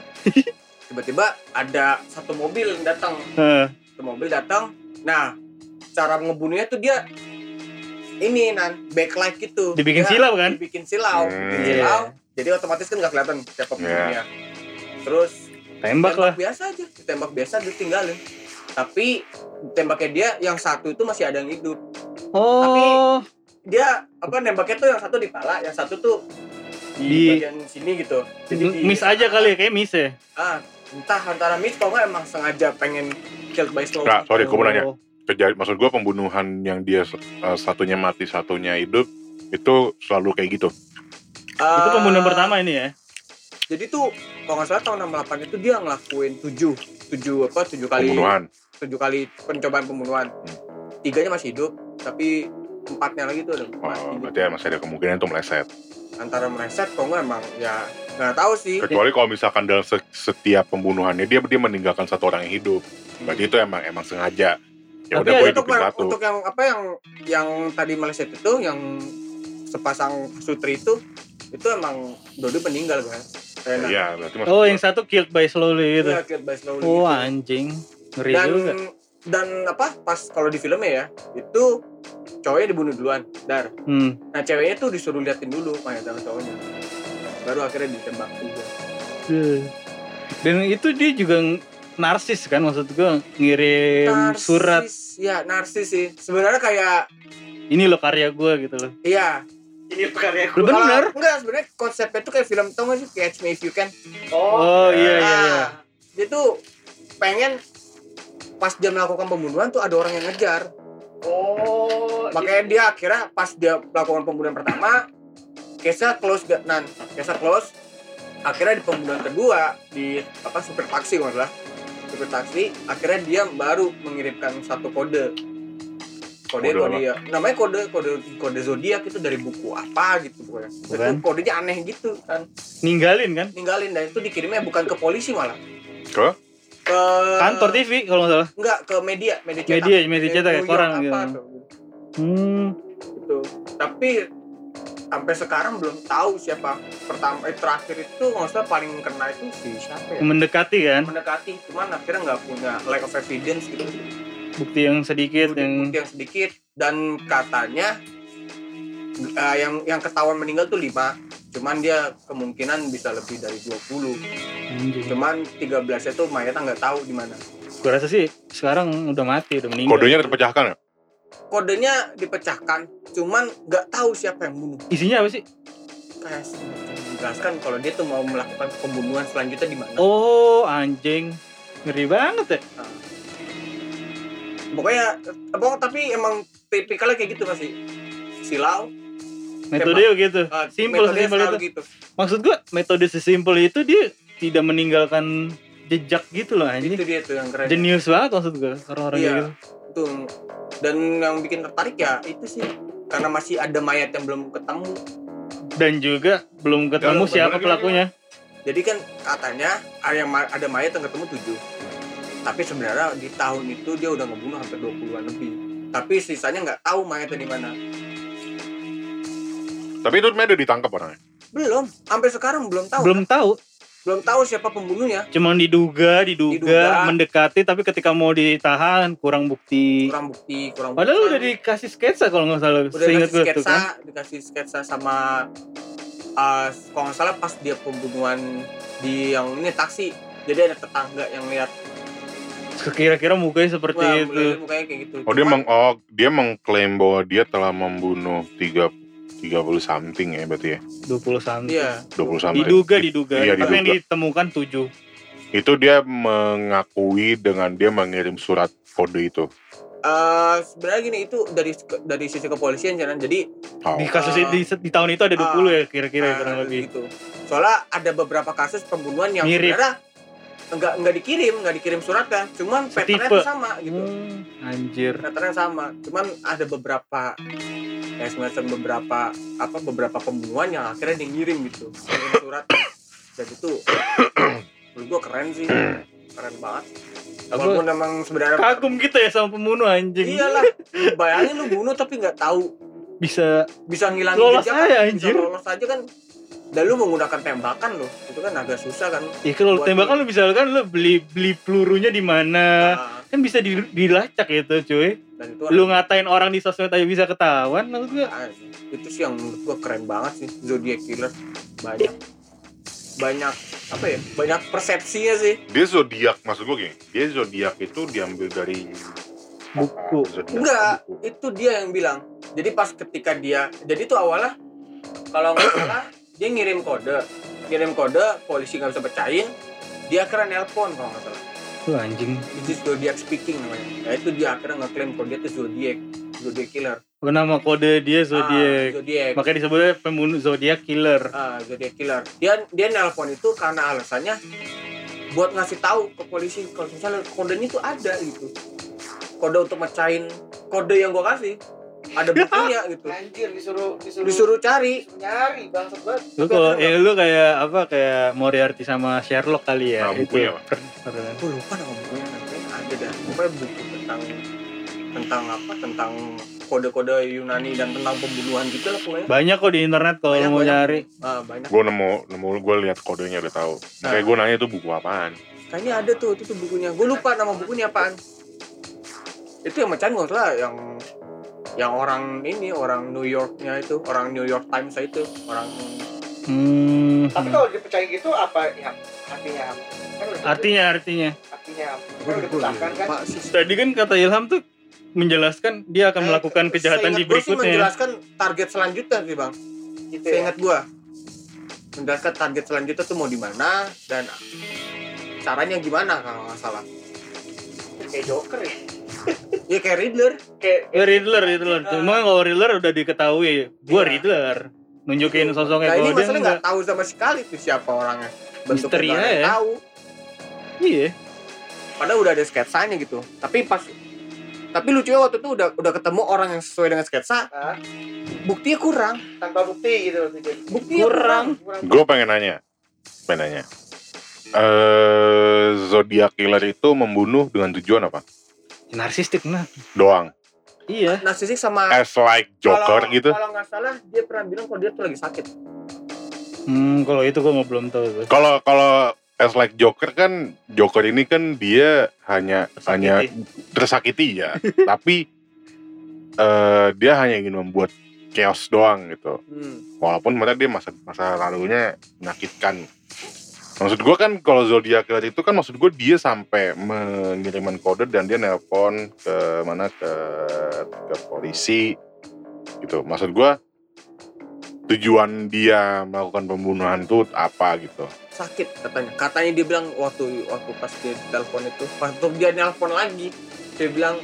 [SPEAKER 4] tiba-tiba ada satu mobil yang datang
[SPEAKER 2] Heeh.
[SPEAKER 4] satu mobil datang nah cara ngebunuhnya tuh dia ini nan backlight gitu
[SPEAKER 2] Dibikin
[SPEAKER 4] Dia
[SPEAKER 2] silau kan?
[SPEAKER 4] dibikin silau
[SPEAKER 3] Hmm.
[SPEAKER 4] dibikin
[SPEAKER 2] Iya.
[SPEAKER 4] silau jadi otomatis kan nggak kelihatan siapa pembunuhnya terus
[SPEAKER 2] Tembak lah.
[SPEAKER 4] biasa aja ditembak biasa ditinggalin tapi tembaknya dia yang satu itu masih ada yang hidup
[SPEAKER 2] Oh.
[SPEAKER 4] dia apa nembaknya tuh yang satu di pala yang satu tuh di,
[SPEAKER 2] Di-
[SPEAKER 4] bagian sini gitu di-
[SPEAKER 2] miss aja kali ya, kayak miss ya.
[SPEAKER 4] ah entah antara miss kalau nggak emang sengaja pengen killed by slow
[SPEAKER 3] Nggak, sorry, gue mau nanya. Kejadian, maksud gue pembunuhan yang dia eh, satunya mati, satunya hidup, itu selalu kayak gitu.
[SPEAKER 2] Itu pembunuhan pertama ini ya.
[SPEAKER 4] Jadi tuh kalau nggak salah tahun 68 itu dia ngelakuin tujuh tujuh apa tujuh kali
[SPEAKER 3] Pembunuhan.
[SPEAKER 4] tujuh kali pencobaan pembunuhan tiganya masih hidup tapi empatnya lagi tuh ada
[SPEAKER 3] Oh, berarti ya masih ada kemungkinan itu meleset.
[SPEAKER 4] antara meleset kalau nggak emang ya nggak tahu sih
[SPEAKER 3] Kecuali kalau misalkan dalam se- setiap pembunuhannya dia dia meninggalkan satu orang yang hidup. Berarti itu emang emang sengaja. Ya
[SPEAKER 2] Tapi
[SPEAKER 3] udah gue
[SPEAKER 4] untuk
[SPEAKER 3] satu.
[SPEAKER 4] untuk yang apa yang yang tadi meleset itu yang sepasang sutri itu itu emang Dodo meninggal kan
[SPEAKER 3] Iya, berarti maksud
[SPEAKER 2] Oh,
[SPEAKER 3] gua-
[SPEAKER 2] yang satu killed by slowly gitu.
[SPEAKER 4] Iya, killed by slowly
[SPEAKER 2] Oh,
[SPEAKER 4] gitu.
[SPEAKER 2] anjing. Ngeri
[SPEAKER 4] dan
[SPEAKER 2] juga.
[SPEAKER 4] dan apa pas kalau di filmnya ya itu cowoknya dibunuh duluan dar
[SPEAKER 2] Hmm.
[SPEAKER 4] nah ceweknya tuh disuruh liatin dulu mayat sama cowoknya baru akhirnya ditembak juga
[SPEAKER 2] Dan itu dia juga narsis kan maksud gue ngirim surat
[SPEAKER 4] ya narsis sih sebenarnya kayak
[SPEAKER 2] ini loh karya gue gitu loh.
[SPEAKER 4] iya ini karya
[SPEAKER 2] Lu bener.
[SPEAKER 4] enggak sebenarnya konsepnya tuh kayak film tau gak sih? Catch Me If You Can.
[SPEAKER 2] Oh, iya. iya iya.
[SPEAKER 4] Nah, dia tuh pengen pas dia melakukan pembunuhan tuh ada orang yang ngejar.
[SPEAKER 1] Oh,
[SPEAKER 4] makanya dia akhirnya pas dia melakukan pembunuhan pertama case-nya close gak nan case-nya close. Akhirnya di pembunuhan kedua di apa supir taksi salah. Supir taksi akhirnya dia baru mengirimkan satu kode kode
[SPEAKER 3] Kode
[SPEAKER 4] kode, ya namanya kode kode kode zodiak itu dari buku apa gitu pokoknya itu
[SPEAKER 2] Bukan.
[SPEAKER 4] kodenya aneh gitu kan
[SPEAKER 2] Ninggalin kan?
[SPEAKER 4] ninggalin dan itu dikirimnya bukan ke polisi malah
[SPEAKER 3] Ke?
[SPEAKER 4] ke
[SPEAKER 2] Kantor TV kalau nggak salah.
[SPEAKER 4] enggak ke media media cetak
[SPEAKER 2] Media, media cetak kayak koran gitu.
[SPEAKER 4] tuh,
[SPEAKER 2] Hmm.
[SPEAKER 4] gitu tapi sampai sekarang belum tahu siapa pertama eh, terakhir itu nggak usah paling kena itu si siapa ya
[SPEAKER 2] Mendekati kan?
[SPEAKER 4] mendekati cuman akhirnya nggak punya lack of evidence gitu
[SPEAKER 2] Bukti yang sedikit
[SPEAKER 4] bukti,
[SPEAKER 2] yang
[SPEAKER 4] bukti yang sedikit dan katanya eh, yang yang ketahuan meninggal tuh 5 cuman dia kemungkinan bisa lebih dari 20
[SPEAKER 2] Anjing.
[SPEAKER 4] cuman 13 itu mayatnya nggak tahu di mana
[SPEAKER 2] Gua rasa sih sekarang udah mati, udah meninggal.
[SPEAKER 3] Kodenya terpecahkan ya?
[SPEAKER 4] kodenya dipecahkan cuman nggak tahu siapa yang bunuh
[SPEAKER 2] Isinya apa sih?
[SPEAKER 4] kayak menjelaskan kalau dia tuh mau melakukan pembunuhan selanjutnya di mana
[SPEAKER 2] Oh, anjing. Ngeri banget ya.
[SPEAKER 4] Pokoknya pokoknya tapi emang tipikalnya kayak gitu masih silau
[SPEAKER 2] Metode gitu.
[SPEAKER 4] eh,
[SPEAKER 2] Simple
[SPEAKER 4] selalu
[SPEAKER 2] itu.
[SPEAKER 4] gitu
[SPEAKER 2] Maksud gua metode sesimpel itu dia tidak meninggalkan jejak gitu loh anjing.
[SPEAKER 4] itu dia tuh yang keren
[SPEAKER 2] Jenius banget maksud gua orang-orang
[SPEAKER 4] Iya.
[SPEAKER 2] gitu.
[SPEAKER 4] dan yang bikin tertarik ya itu sih karena masih ada mayat yang belum ketemu
[SPEAKER 2] Dan juga belum ketemu
[SPEAKER 3] Ya,
[SPEAKER 2] siapa pelakunya.
[SPEAKER 4] jadi kan katanya ada mayat yang ketemu tujuh tapi sebenarnya di tahun itu dia udah ngebunuh hampir 20-an lebih tapi sisanya nggak tahu mayatnya di mana
[SPEAKER 3] Tapi itu udah ditangkap orangnya.
[SPEAKER 4] belum sampai sekarang belum tahu
[SPEAKER 2] Belum tahu,
[SPEAKER 4] belum tahu siapa pembunuhnya
[SPEAKER 2] cuman diduga, diduga,
[SPEAKER 4] Diduga.
[SPEAKER 2] mendekati tapi ketika mau ditahan kurang bukti.
[SPEAKER 4] kurang bukti kurang
[SPEAKER 2] Padahal
[SPEAKER 4] bukti.
[SPEAKER 2] udah dikasih sketsa kalau nggak salah.
[SPEAKER 4] udah
[SPEAKER 2] Seingat
[SPEAKER 4] dikasih
[SPEAKER 2] gue
[SPEAKER 4] sketsa
[SPEAKER 2] kan.
[SPEAKER 4] dikasih sketsa sama uh, kalau nggak salah pas dia pembunuhan di yang ini taksi jadi ada tetangga yang lihat
[SPEAKER 2] Kira-kira mukanya seperti
[SPEAKER 4] wah
[SPEAKER 2] itu.
[SPEAKER 4] mukanya kayak gitu
[SPEAKER 3] Oh dia
[SPEAKER 4] Cuman-
[SPEAKER 3] meng oh dia mengklaim bahwa dia telah membunuh 3 30 something ya berarti ya.
[SPEAKER 2] 20 something.
[SPEAKER 4] iya
[SPEAKER 3] 20 something.
[SPEAKER 2] Diduga, diduga.
[SPEAKER 3] Iya,
[SPEAKER 2] Tapi yang
[SPEAKER 3] diduga.
[SPEAKER 2] ditemukan 7.
[SPEAKER 3] Itu dia mengakui dengan dia mengirim surat kode itu.
[SPEAKER 4] Eh, sebenarnya gini itu dari dari sisi kepolisian jangan jadi
[SPEAKER 3] Oh.
[SPEAKER 2] Di kasus ini- di, di tahun itu ada 20 ya kira-kira
[SPEAKER 4] eh,
[SPEAKER 2] kurang lebih.
[SPEAKER 4] gitu soalnya ada beberapa kasus pembunuhan yang
[SPEAKER 2] Mirip.
[SPEAKER 4] sebenarnya enggak enggak dikirim enggak dikirim suratnya. Cuman patternnya tuh sama gitu.
[SPEAKER 2] Hmm, anjir.
[SPEAKER 4] patternnya sama. Cuman ada beberapa ya semacam beberapa apa beberapa pembunuhan yang akhirnya dia ngirim gitu. Ngirim surat. Dan itu menurut gua keren sih. Keren banget. Walaupun emang sebenarnya
[SPEAKER 2] kagum gitu ya sama pembunuh anjing.
[SPEAKER 4] iyalah bayangin lu bunuh tapi nggak tahu.
[SPEAKER 2] Bisa
[SPEAKER 4] bisa ngilangin
[SPEAKER 2] Lolos
[SPEAKER 4] jejak
[SPEAKER 2] aja,
[SPEAKER 4] kan,
[SPEAKER 2] anjir.
[SPEAKER 4] bisa lolos aja kan dan lu menggunakan tembakan loh itu kan agak susah kan
[SPEAKER 2] Ya kalau tembakan lu misalkan lu beli beli pelurunya di mana?
[SPEAKER 4] Nah,
[SPEAKER 2] Kan bisa di, dilacak gitu, cuy.
[SPEAKER 4] dan itu
[SPEAKER 2] Lu ngatain orang di sosmed aja bisa ketahuan maksud gua.
[SPEAKER 4] Ah, itu sih yang menurut gua keren banget sih Zodiac Killer banyak banyak apa ya banyak persepsinya sih
[SPEAKER 3] Dia zodiak maksud gue gini. Dia zodiak itu diambil dari
[SPEAKER 2] Buku.
[SPEAKER 3] Zodiak,
[SPEAKER 4] enggak
[SPEAKER 3] buku.
[SPEAKER 4] itu dia yang bilang jadi pas ketika dia jadi tuh awalnya kalau nggak salah dia ngirim kode. Ngirim kode polisi nggak bisa pecahin. Dia akhirnya nelpon kalau nggak salah.
[SPEAKER 2] Tuh anjing.
[SPEAKER 4] is Zodiac speaking namanya. Ya itu dia akhirnya ngeklaim dia tuh Zodiac Zodiac Killer.
[SPEAKER 2] Nama kode dia
[SPEAKER 4] ah,
[SPEAKER 2] Zodiac.
[SPEAKER 4] Zodiac.
[SPEAKER 2] Makanya disebutnya pembunuh Zodiac Killer.
[SPEAKER 4] ah Zodiac Killer. Dia dia nelpon itu karena alasannya buat ngasih tahu ke polisi kalau misalnya kodenya itu ada gitu. Kode untuk mecahin kode yang gua kasih ada buktinya gitu
[SPEAKER 1] Anjir disuruh disuruh,
[SPEAKER 4] disuruh cari
[SPEAKER 1] nyari bangsat banget.
[SPEAKER 2] Lu kalau ya lu kayak apa kayak Moriarty sama Sherlock kali ya.
[SPEAKER 3] Nah, bukunya, Pak.
[SPEAKER 2] Per- per-
[SPEAKER 4] gue lupa nama bukunya ada dah pokoknya buku tentang tentang apa tentang kode-kode Yunani dan tentang pembunuhan gitu lah pokoknya
[SPEAKER 2] Banyak kok di internet kalau
[SPEAKER 4] Banyak,
[SPEAKER 2] mau
[SPEAKER 4] banyak.
[SPEAKER 2] nyari.
[SPEAKER 4] ah, banyak
[SPEAKER 3] Gue nemu nemu gue lihat kodenya udah tahu.
[SPEAKER 4] Nah.
[SPEAKER 3] Kayak gue nanya itu buku apaan.
[SPEAKER 4] kayaknya ada tuh itu tuh bukunya gue lupa nama bukunya apaan itu yang mecahin gue salah yang yang orang ini orang New Yorknya itu orang New York Times itu orang
[SPEAKER 2] Hmm.
[SPEAKER 1] Tapi kalau dipecahin gitu apa ya artinya? Kan udah
[SPEAKER 2] Artinya artinya.
[SPEAKER 1] artinya apa? Kan kan?
[SPEAKER 2] Tadi kan kata Ilham tuh menjelaskan dia akan melakukan
[SPEAKER 4] Eh,
[SPEAKER 2] kejahatan di
[SPEAKER 4] seingat gua sih
[SPEAKER 2] berikutnya.
[SPEAKER 4] menjelaskan target selanjutnya sih bang
[SPEAKER 1] Gitu
[SPEAKER 4] saya
[SPEAKER 1] ya.
[SPEAKER 4] ingat gua menjelaskan target selanjutnya tuh mau di mana dan caranya gimana kalau nggak salah
[SPEAKER 1] Kayak Joker ya.
[SPEAKER 4] ya kayak Riddler
[SPEAKER 1] Kayak
[SPEAKER 2] Ya Riddler, Riddler. Cuma kalau Riddler udah diketahui, gua
[SPEAKER 4] Iya.
[SPEAKER 2] Riddler. Nunjukin sosoknya
[SPEAKER 4] nah ini
[SPEAKER 2] enggak.
[SPEAKER 4] nggak tahu sama sekali tuh siapa orangnya
[SPEAKER 2] Misteri
[SPEAKER 4] ada yang
[SPEAKER 2] aja.
[SPEAKER 4] tahu
[SPEAKER 2] Iya.
[SPEAKER 4] padahal udah ada sketsanya gitu tapi pas tapi lucunya waktu itu udah udah ketemu orang yang sesuai dengan sketsa
[SPEAKER 1] ah,
[SPEAKER 4] buktinya kurang
[SPEAKER 1] tanpa bukti gitu
[SPEAKER 4] buktinya
[SPEAKER 2] Kurang.
[SPEAKER 4] kurang,
[SPEAKER 3] Gue pengen nanya. Pengen nanya. Eh zodiak killer itu membunuh dengan tujuan apa?
[SPEAKER 2] Narsistik nah.
[SPEAKER 3] Doang.
[SPEAKER 2] Iya.
[SPEAKER 4] narsisik sama
[SPEAKER 3] As like Joker
[SPEAKER 4] kalau,
[SPEAKER 3] gitu.
[SPEAKER 4] kalau nggak salah dia pernah bilang kalau dia tuh lagi sakit
[SPEAKER 2] Hmm, kalau itu gua nggak belum tahu.
[SPEAKER 3] Kalau kalau as like Joker kan Joker ini kan dia hanya
[SPEAKER 2] Tersakiti.
[SPEAKER 3] hanya tersakiti ya, tapi eh dia hanya ingin membuat chaos doang gitu
[SPEAKER 4] Hmm.
[SPEAKER 3] walaupun mereka dia masa masa lalunya menyakitkan maksud gue kan kalau zodiac killer itu kan maksud gue dia sampai mengirimkan kode dan dia nelpon ke mana ke ke polisi gitu. Maksud gue tujuan dia melakukan pembunuhan itu apa gitu.
[SPEAKER 4] Sakit katanya. Katanya dia bilang waktu waktu pas dia telepon itu pas tuh dia nelpon lagi dia bilang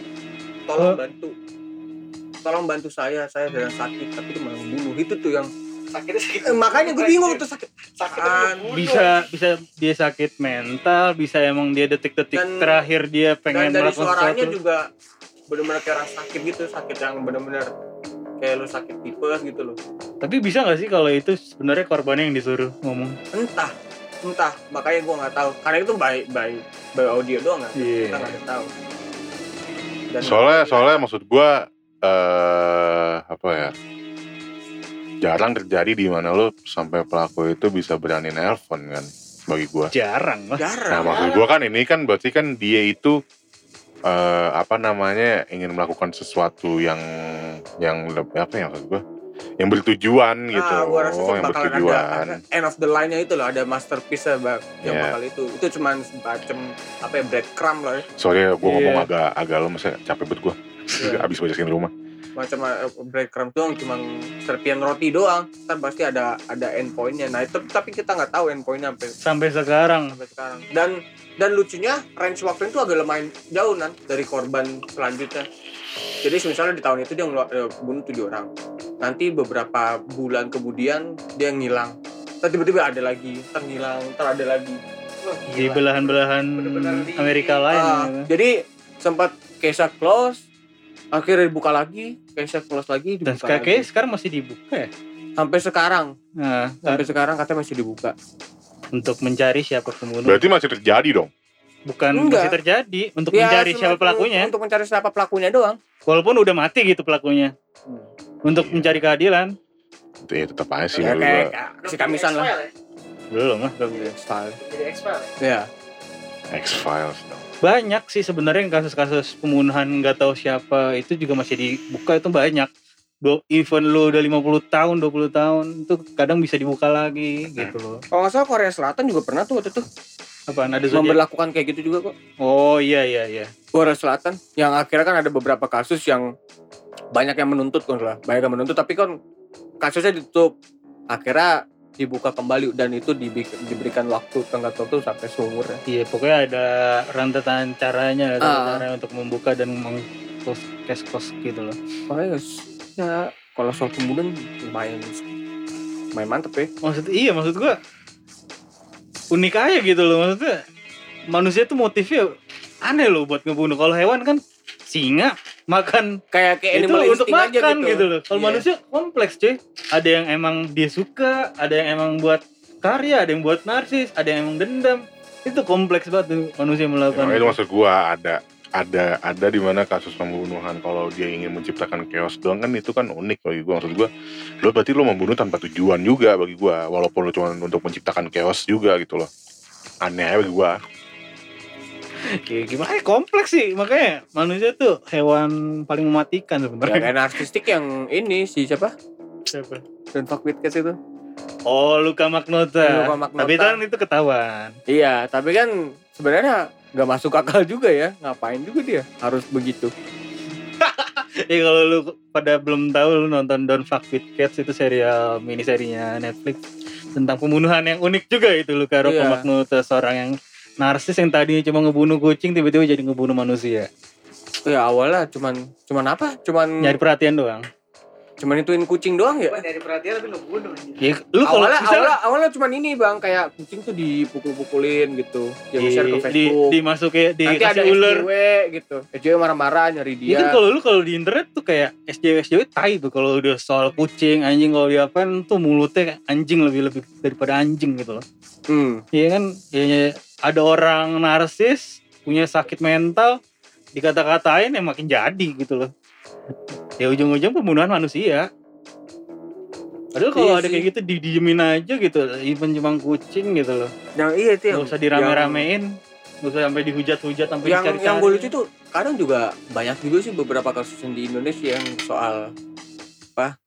[SPEAKER 4] tolong bantu. Tolong bantu saya saya sedang sakit tapi dia malah bunuh itu tuh yang
[SPEAKER 1] sakitnya sakit.
[SPEAKER 4] Eh, makanya gue bingung tuh sakit.
[SPEAKER 1] Sakit
[SPEAKER 4] An-
[SPEAKER 2] bisa bisa dia sakit mental bisa emang dia detik-detik terakhir dia pengen
[SPEAKER 4] dan dari
[SPEAKER 2] melakukan
[SPEAKER 4] suaranya
[SPEAKER 2] sesuatu.
[SPEAKER 4] juga benar-benar kayak orang sakit gitu sakit yang benar-benar kayak lu sakit tipes gitu loh.
[SPEAKER 2] Tapi bisa nggak sih kalau itu sebenarnya korbannya yang disuruh ngomong?
[SPEAKER 4] Entah entah. Makanya gue nggak tahu. Karena itu baik baik baik audio doang kan?
[SPEAKER 2] Iya.
[SPEAKER 4] kita nggak tahu. Dan-
[SPEAKER 3] soalnya soalnya maksud gue eh apa ya jarang terjadi di mana lo sampai pelaku itu bisa berani nelpon kan bagi gue
[SPEAKER 2] jarang lah
[SPEAKER 3] Nah maksud gua kan ini kan berarti kan dia itu eh apa namanya ingin melakukan sesuatu yang yang lebih apa ya maksud gua? Yang bertujuan gitu.
[SPEAKER 4] Ah, gua rasa sih
[SPEAKER 3] yang bertujuan.
[SPEAKER 4] ada end of the line-nya itu loh ada masterpiece bang yang
[SPEAKER 3] Iya.
[SPEAKER 4] bakal itu. Itu cuman semacam apa ya breadcrumb lah ya
[SPEAKER 3] soalnya gua ngomong
[SPEAKER 2] Iya.
[SPEAKER 3] agak agak lemes ya capek banget gua.
[SPEAKER 4] Iya.
[SPEAKER 3] abis baca screen rumah
[SPEAKER 4] macam uh, breadcrumb doang cuman serpian roti doang. Kan pasti ada ada end point-nya nah itu tapi kita nggak tahu end point-nya sampai
[SPEAKER 2] sampai sekarang.
[SPEAKER 4] sampai sekarang. Dan dan lucunya range waktu itu agak lumayan jauh nan dari korban selanjutnya. Jadi misalnya di tahun itu dia eh, bunuh tujuh orang. Nanti beberapa bulan kemudian dia ngilang. Tiba-tiba ada lagi ntar ngilang ntar ada lagi. Wah,
[SPEAKER 2] di belahan-belahan Amerika lain
[SPEAKER 4] Ah,
[SPEAKER 2] gitu.
[SPEAKER 4] jadi sempat Keisha close akhirnya dibuka lagi Keisha close lagi
[SPEAKER 2] dan
[SPEAKER 4] dibuka
[SPEAKER 2] sekarang
[SPEAKER 4] lagi.
[SPEAKER 2] kayaknya sekarang masih dibuka ya?
[SPEAKER 4] Sampai sekarang.
[SPEAKER 2] Nah,
[SPEAKER 4] sampai sekarang katanya masih dibuka.
[SPEAKER 2] Untuk mencari siapa pembunuh.
[SPEAKER 3] Berarti masih terjadi dong?
[SPEAKER 2] Bukan
[SPEAKER 4] Enggak.
[SPEAKER 2] masih terjadi untuk
[SPEAKER 4] Ya,
[SPEAKER 2] mencari siapa pelakunya.
[SPEAKER 4] untuk mencari siapa pelakunya doang.
[SPEAKER 2] Walaupun udah mati gitu pelakunya. Untuk
[SPEAKER 3] Iya.
[SPEAKER 2] mencari keadilan.
[SPEAKER 3] Itu ya tetap aja sih
[SPEAKER 4] ya kayak kayak si kamisan lah.
[SPEAKER 2] Belum lah belum.
[SPEAKER 4] style
[SPEAKER 1] jadi expert
[SPEAKER 4] ya
[SPEAKER 3] X Files dong
[SPEAKER 2] banyak sih sebenarnya yang kasus-kasus pembunuhan nggak tahu siapa itu juga masih dibuka itu banyak. Even lu udah 50 tahun 20 tahun itu kadang bisa dibuka lagi gitu loh.
[SPEAKER 4] Kalau nggak salah Korea Selatan juga pernah tuh waktu itu.
[SPEAKER 2] Apaan ada
[SPEAKER 4] memperlakukan kayak gitu juga kok.
[SPEAKER 2] Oh iya iya iya.
[SPEAKER 4] Korea Selatan yang akhirnya kan ada beberapa kasus yang banyak yang menuntut kan lah. Banyak yang menuntut tapi kan kasusnya ditutup. Akhirnya dibuka kembali dan itu diberikan waktu tenggat waktu sampai seumur ya.
[SPEAKER 2] iya pokoknya ada rantetan caranya ada
[SPEAKER 4] Ah.
[SPEAKER 2] cara untuk membuka dan meng cash cost gitu loh
[SPEAKER 4] makanya ya kalau soal pembunuhan lumayan lumayan mantep ya
[SPEAKER 2] maksud iya maksud gua unik aja gitu loh maksudnya manusia tuh motifnya aneh loh buat ngebunuh kalau hewan kan singa makan
[SPEAKER 4] kayak kayak
[SPEAKER 2] itu
[SPEAKER 4] animal
[SPEAKER 2] untuk
[SPEAKER 4] instinct aja
[SPEAKER 2] makan gitu. loh. Kalau
[SPEAKER 4] Iya.
[SPEAKER 2] manusia kompleks cuy. Ada yang emang dia suka ada yang emang buat karya ada yang buat narsis ada yang emang dendam. Itu kompleks banget tuh manusia
[SPEAKER 3] Ya,
[SPEAKER 2] melakukan
[SPEAKER 3] makanya itu. maksud gua ada ada ada di mana kasus pembunuhan kalau dia ingin menciptakan chaos doang kan itu kan unik bagi gua. Maksud gua lo berarti lo membunuh tanpa tujuan juga bagi gua. Walaupun lo cuma untuk menciptakan chaos juga gitu loh. Aneh aja bagi gua
[SPEAKER 2] Ya, gimana? Ya, kompleks sih. Makanya manusia tuh hewan paling mematikan
[SPEAKER 4] ya
[SPEAKER 2] sebenarnya
[SPEAKER 4] kayak narsistik yang ini si siapa?
[SPEAKER 2] Siapa?
[SPEAKER 4] dan fuck with cats itu.
[SPEAKER 2] Oh Luka Magnota.
[SPEAKER 4] Luka Magnota.
[SPEAKER 2] tapi kan itu ketahuan.
[SPEAKER 4] Iya tapi kan sebenarnya nggak masuk akal juga ya. Ngapain juga dia harus begitu?
[SPEAKER 2] Ya kalau lu pada belum tahu lu nonton Don't Fuck With Cats itu serial mini serinya Netflix tentang pembunuhan yang unik juga itu Luka Rocco
[SPEAKER 4] Iya.
[SPEAKER 2] Seorang yang narsis yang tadinya cuma ngebunuh kucing tiba-tiba jadi ngebunuh manusia.
[SPEAKER 4] ya awalnya cuman cuman apa cuman
[SPEAKER 2] Nyari perhatian doang.
[SPEAKER 4] Cuman ituin kucing doang ya
[SPEAKER 1] Bukan dari perhatian tapi ngebunuh anjing.
[SPEAKER 2] Ya, lu kalau
[SPEAKER 4] awalnya
[SPEAKER 2] misalnya
[SPEAKER 4] awalnya awalnya cuman ini bang kayak kucing tuh dipukul-pukulin gitu dia
[SPEAKER 2] di,
[SPEAKER 4] share ke
[SPEAKER 2] di,
[SPEAKER 4] Facebook
[SPEAKER 2] dimasukin
[SPEAKER 4] nanti ada
[SPEAKER 2] ular.
[SPEAKER 4] SJW gitu SJW marah-marah nyari
[SPEAKER 2] Ya
[SPEAKER 4] dia
[SPEAKER 2] kan kalau lu kalau di internet tuh kayak SJW SJW tai tuh kalau udah soal kucing anjing kalau diapain tuh mulutnya kayak anjing lebih lebih daripada anjing gitu loh.
[SPEAKER 4] hmm.
[SPEAKER 2] Iya kan, ya, ada orang narsis punya sakit mental dikata-katain ya makin jadi gitu loh. Ya ujung-ujung pembunuhan manusia. Padahal kalau
[SPEAKER 4] Iya
[SPEAKER 2] ada
[SPEAKER 4] sih.
[SPEAKER 2] kayak gitu didiemin aja gitu, even cuma kucing gitu loh.
[SPEAKER 4] yang iya itu yang
[SPEAKER 2] Gak usah dirame-ramein, gak usah sampai dihujat-hujat sampai
[SPEAKER 4] yang
[SPEAKER 2] dicari-cari.
[SPEAKER 4] yang gue lucu tuh kadang juga banyak juga sih beberapa kasus di Indonesia yang soal apa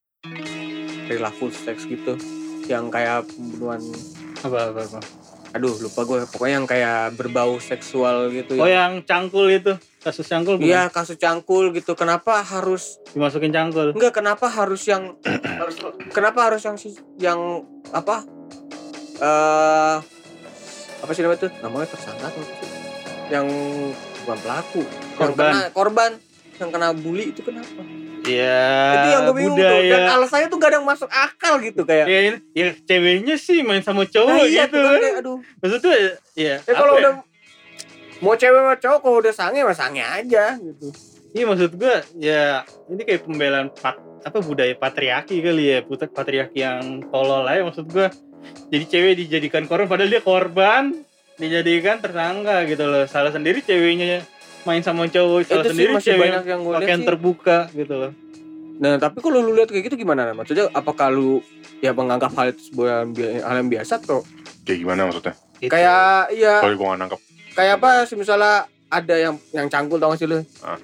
[SPEAKER 4] perilaku seks gitu yang kayak pembunuhan
[SPEAKER 2] Apa apa apa.
[SPEAKER 4] Aduh lupa gue pokoknya yang kayak berbau seksual gitu
[SPEAKER 2] Oh
[SPEAKER 4] ya.
[SPEAKER 2] yang cangkul itu. Kasus cangkul bukan?
[SPEAKER 4] Iya kasus cangkul gitu kenapa harus
[SPEAKER 2] Dimasukin cangkul.
[SPEAKER 4] enggak kenapa harus yang harus kenapa harus yang yang apa eh apa sih namanya tuh namanya tersangka atau sih? yang bukan pelaku yang
[SPEAKER 2] Korban.
[SPEAKER 4] kena korban yang kena bully itu kenapa
[SPEAKER 2] Iya.
[SPEAKER 4] itu yang gue bingung tuh dan
[SPEAKER 2] budaya.
[SPEAKER 4] alasannya tuh gak ada yang masuk akal gitu kayak
[SPEAKER 2] Ya, ya ceweknya sih main sama cowok
[SPEAKER 4] nah, iya
[SPEAKER 2] gitu.
[SPEAKER 4] tuh kan kayak, aduh
[SPEAKER 2] Maksudnya ya.
[SPEAKER 4] ya kalau
[SPEAKER 2] apa
[SPEAKER 4] udah mau cewek sama cowok kalau udah sange mah sange aja gitu
[SPEAKER 2] Iya maksud gua ya ini kayak pembelaan pat, apa budaya patriarki kali ya putar patriarki yang tolol aja maksud gua jadi cewek dijadikan korban padahal dia korban dijadikan tersangka gitu loh salah sendiri ceweknya main sama cowok
[SPEAKER 4] itu sih
[SPEAKER 2] sendiri
[SPEAKER 4] masih
[SPEAKER 2] cewek
[SPEAKER 4] banyak yang gue
[SPEAKER 2] pakaian
[SPEAKER 4] lihat sih
[SPEAKER 2] terbuka gitu loh
[SPEAKER 4] Nah, tapi kalau lu lihat kayak gitu gimana? Maksudnya apakah lu ya menganggap hal itu sebuah hal yang biasa atau
[SPEAKER 3] Kayak gimana maksudnya?
[SPEAKER 4] Kayak ya
[SPEAKER 3] Sorry gue gak nangkep.
[SPEAKER 4] kayak apa sih misalnya ada yang yang cangkul tau gak sih lu?
[SPEAKER 3] Ah.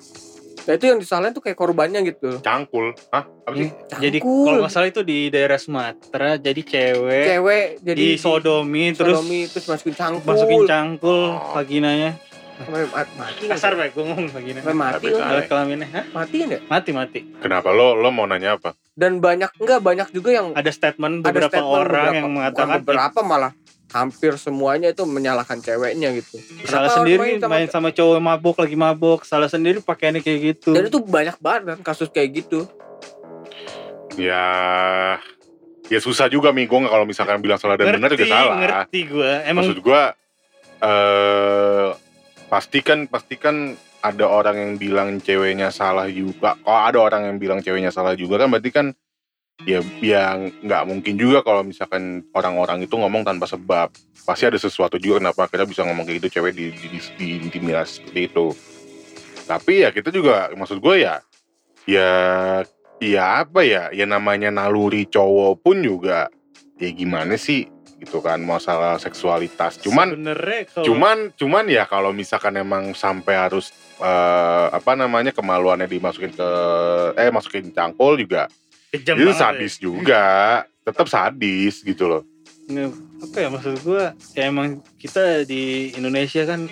[SPEAKER 4] Nah, itu yang disalahin tuh kayak korbannya gitu.
[SPEAKER 3] Cangkul. Hah? Apa sih?
[SPEAKER 2] jadi
[SPEAKER 4] Cangkul.
[SPEAKER 2] kalau nggak salah itu di daerah Sumatera jadi cewek
[SPEAKER 4] Cewek jadi
[SPEAKER 2] di sodomi terus
[SPEAKER 4] sodomi, terus masukin cangkul.
[SPEAKER 2] masukin cangkul
[SPEAKER 3] Oh.
[SPEAKER 2] vaginanya
[SPEAKER 4] Sampai mati nggak?
[SPEAKER 2] kasar baik gue ngomong
[SPEAKER 4] Sampai mati kan?
[SPEAKER 3] salah.
[SPEAKER 2] alat kelaminnya Hah?
[SPEAKER 4] Mati kan ya?
[SPEAKER 2] mati mati
[SPEAKER 3] Kenapa lo lo mau nanya apa?
[SPEAKER 4] Dan banyak enggak banyak juga yang
[SPEAKER 2] ada statement
[SPEAKER 4] ada
[SPEAKER 2] beberapa
[SPEAKER 4] statement
[SPEAKER 2] orang
[SPEAKER 4] beberapa-
[SPEAKER 2] yang
[SPEAKER 4] bukan
[SPEAKER 2] mengatakan
[SPEAKER 4] beberapa malah hampir semuanya itu menyalahkan ceweknya gitu.
[SPEAKER 2] salah
[SPEAKER 4] Kenapa
[SPEAKER 2] sendiri
[SPEAKER 4] main sama-
[SPEAKER 2] main sama cowok mabuk lagi mabuk salah sendiri pakaiannya kayak gitu
[SPEAKER 4] Dan itu banyak banget kan kasus kayak gitu.
[SPEAKER 3] Ya ya susah juga mi gue kalau misalkan bilang salah dan benar juga salah.
[SPEAKER 2] ngerti gue emang
[SPEAKER 3] Maksud gue eh pastikan pastikan ada orang yang bilang ceweknya salah juga. Kalau ada orang yang bilang ceweknya salah juga kan berarti kan ya yang nggak mungkin juga kalau misalkan orang-orang itu ngomong tanpa sebab. Pasti ada sesuatu juga kenapa kita bisa ngomong kayak gitu cewek di, di, di, diintimidasi seperti itu. Tapi ya kita juga maksud gue ya ya ya apa ya ya namanya naluri cowok pun juga ya gimana sih gitu kan masalah seksualitas. Cuman
[SPEAKER 2] kalau
[SPEAKER 3] cuman cuman ya kalau misalkan emang sampai harus eh, apa namanya kemaluannya dimasukin ke eh masukin cangkul juga
[SPEAKER 2] kejam
[SPEAKER 3] itu
[SPEAKER 2] banget
[SPEAKER 3] sadis juga tetap sadis gitu loh
[SPEAKER 2] ya. Apa ya maksud gue ya emang kita di Indonesia kan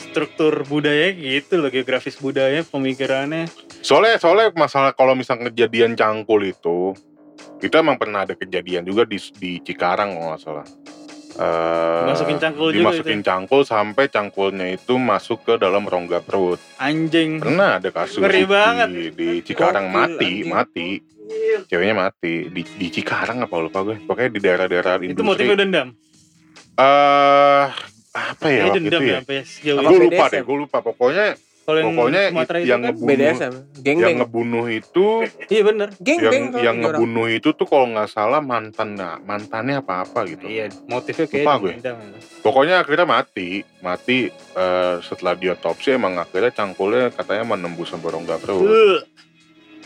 [SPEAKER 2] struktur budaya gitu loh geografis budaya pemikirannya
[SPEAKER 3] soalnya soalnya masalah kalau misalnya kejadian cangkul itu itu emang pernah ada kejadian juga di di Cikarang kalau nggak salah. Eh,
[SPEAKER 2] Dimasukin cangkul juga
[SPEAKER 3] dimasukin cangkul sampai cangkulnya itu masuk ke dalam rongga perut.
[SPEAKER 2] Anjing.
[SPEAKER 3] Pernah ada kasus
[SPEAKER 2] Ngeri
[SPEAKER 3] di,
[SPEAKER 2] banget.
[SPEAKER 3] di Cikarang.
[SPEAKER 4] Gokil,
[SPEAKER 3] mati
[SPEAKER 4] anjing.
[SPEAKER 3] mati. Ceweknya mati. Di, di Cikarang apa lupa gue. Pokoknya di daerah-daerah
[SPEAKER 2] itu
[SPEAKER 3] industri.
[SPEAKER 2] motifnya dendam?
[SPEAKER 3] Eh apa ya
[SPEAKER 2] Kayaknya
[SPEAKER 3] waktu
[SPEAKER 2] dendam
[SPEAKER 3] itu
[SPEAKER 2] ya?
[SPEAKER 3] ya
[SPEAKER 2] itu
[SPEAKER 3] gue lupa deh gue lupa. Pokoknya
[SPEAKER 2] kalau yang
[SPEAKER 3] pokoknya
[SPEAKER 2] Sumatera
[SPEAKER 3] it-
[SPEAKER 2] itu
[SPEAKER 3] yang
[SPEAKER 2] kan
[SPEAKER 3] ngebunuh
[SPEAKER 4] BDSM, geng
[SPEAKER 3] yang
[SPEAKER 4] beng,
[SPEAKER 3] ngebunuh itu
[SPEAKER 2] iya bener.
[SPEAKER 4] Geng
[SPEAKER 3] yang
[SPEAKER 4] beng
[SPEAKER 3] yang ngebunuh itu tuh kalau nggak salah mantan nah, mantannya apa apa gitu.
[SPEAKER 2] Iya motifnya kayak
[SPEAKER 3] Lupa gue.
[SPEAKER 2] dendam
[SPEAKER 3] pokoknya akhirnya mati. Mati eh, setelah diotopsi emang akhirnya cangkulnya katanya menembus sampai rongga perut
[SPEAKER 2] Uh,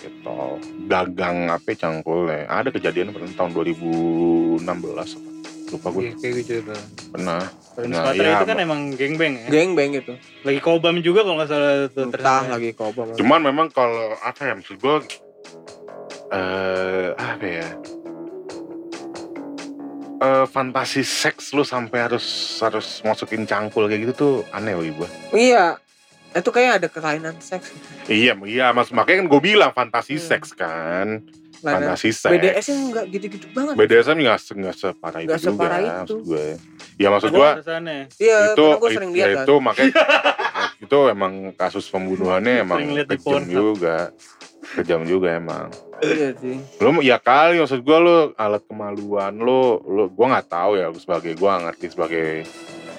[SPEAKER 3] gitu. Gagang apa ya cangkulnya? Ada kejadian pernah tahun 2016 apa lupa gue
[SPEAKER 2] Iya, kayak gitu tuh.
[SPEAKER 3] pernah
[SPEAKER 2] Kalau di
[SPEAKER 3] Nah,
[SPEAKER 2] Sumatera
[SPEAKER 3] iya,
[SPEAKER 2] itu kan emang gengbeng ya.
[SPEAKER 4] geng beng gitu.
[SPEAKER 2] Lagi kobam juga kalau nggak salah tuh
[SPEAKER 4] Entah lagi kobam.
[SPEAKER 3] cuman memang kalau apa ya maksud gue eh apa ya eh fantasi seks lu sampai harus harus masukin cangkul kayak gitu tuh aneh wih gue
[SPEAKER 4] Iya. Itu kayak ada kelainan seks.
[SPEAKER 3] iya iya mas makanya kan gue bilang fantasi
[SPEAKER 4] Hmm.
[SPEAKER 3] seks kan Fantasi seks
[SPEAKER 4] BDS-nya enggak gitu-gitu banget.
[SPEAKER 3] BDSM nggak se- nggak separah itu
[SPEAKER 4] Nggak separah
[SPEAKER 3] juga
[SPEAKER 4] itu.
[SPEAKER 3] maksud gue ya maksud gue.
[SPEAKER 4] Iya,
[SPEAKER 3] itu
[SPEAKER 4] gue sering
[SPEAKER 3] it-
[SPEAKER 4] lihat
[SPEAKER 3] ya
[SPEAKER 4] kan.
[SPEAKER 3] itu makanya itu emang kasus pembunuhannya emang kejam juga kejam juga emang
[SPEAKER 4] Iya sih.
[SPEAKER 3] lu ya kali maksud gua lu alat kemaluan lu lu gua nggak tahu ya sebagai gua nggak ngerti sebagai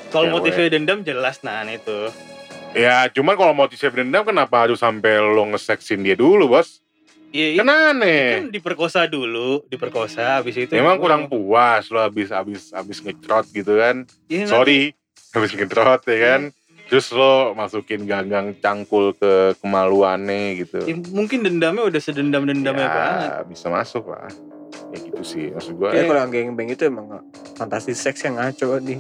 [SPEAKER 2] Kalau motifnya dendam jelas nah itu.
[SPEAKER 3] ya cuman kalau mau motif dendam kenapa harus sampai lo ngeseksin dia dulu bos
[SPEAKER 2] Iya, iya.
[SPEAKER 3] kan aneh
[SPEAKER 2] Kan diperkosa dulu, diperkosa habis itu.
[SPEAKER 3] emang kurang puas lo habis habis habis ngecrot gitu kan
[SPEAKER 2] Iya, nanti-
[SPEAKER 3] sorry habis ngecrot ya kan terus lo masukin gagang cangkul ke kemaluannya gitu
[SPEAKER 2] Ya, mungkin dendamnya udah sedendam-dendamnya
[SPEAKER 3] ya,
[SPEAKER 2] banget.
[SPEAKER 3] bisa masuk lah ya gitu sih maksud gua
[SPEAKER 4] Kayak
[SPEAKER 3] eh,
[SPEAKER 4] kalau yang geng beng itu emang fantasi seks yang ngaco nih.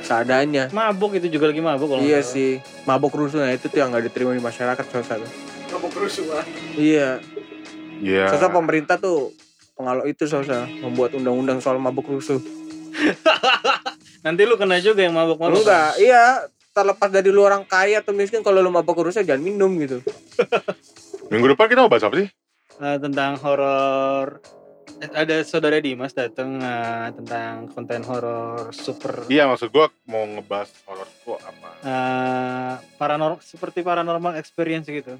[SPEAKER 4] Seadanya.
[SPEAKER 2] Mabuk itu juga lagi mabuk kalau
[SPEAKER 4] Iya sih. Mabok rusuh nah itu tuh yang nggak diterima di masyarakat satu.
[SPEAKER 1] Mabuk rusuh ah.
[SPEAKER 4] Iya.
[SPEAKER 3] Ya
[SPEAKER 4] Soalnya pemerintah tuh penghalau itu Sosa membuat undang-undang soal mabuk rusuh.
[SPEAKER 2] Nanti lu kena juga yang mabok-mabok.
[SPEAKER 4] Enggak, iya terlepas dari lu orang kaya atau miskin kalau lu mabuk rusuh jangan minum gitu.
[SPEAKER 3] Minggu depan kita mau bahas apa sih?
[SPEAKER 2] Eh, tentang horor Eh, ada saudara Dimas datang eh, tentang konten horor super
[SPEAKER 3] Iya maksud gua mau ngebahas horor tuh apa?
[SPEAKER 2] eh, paranormal seperti paranormal experience gitu.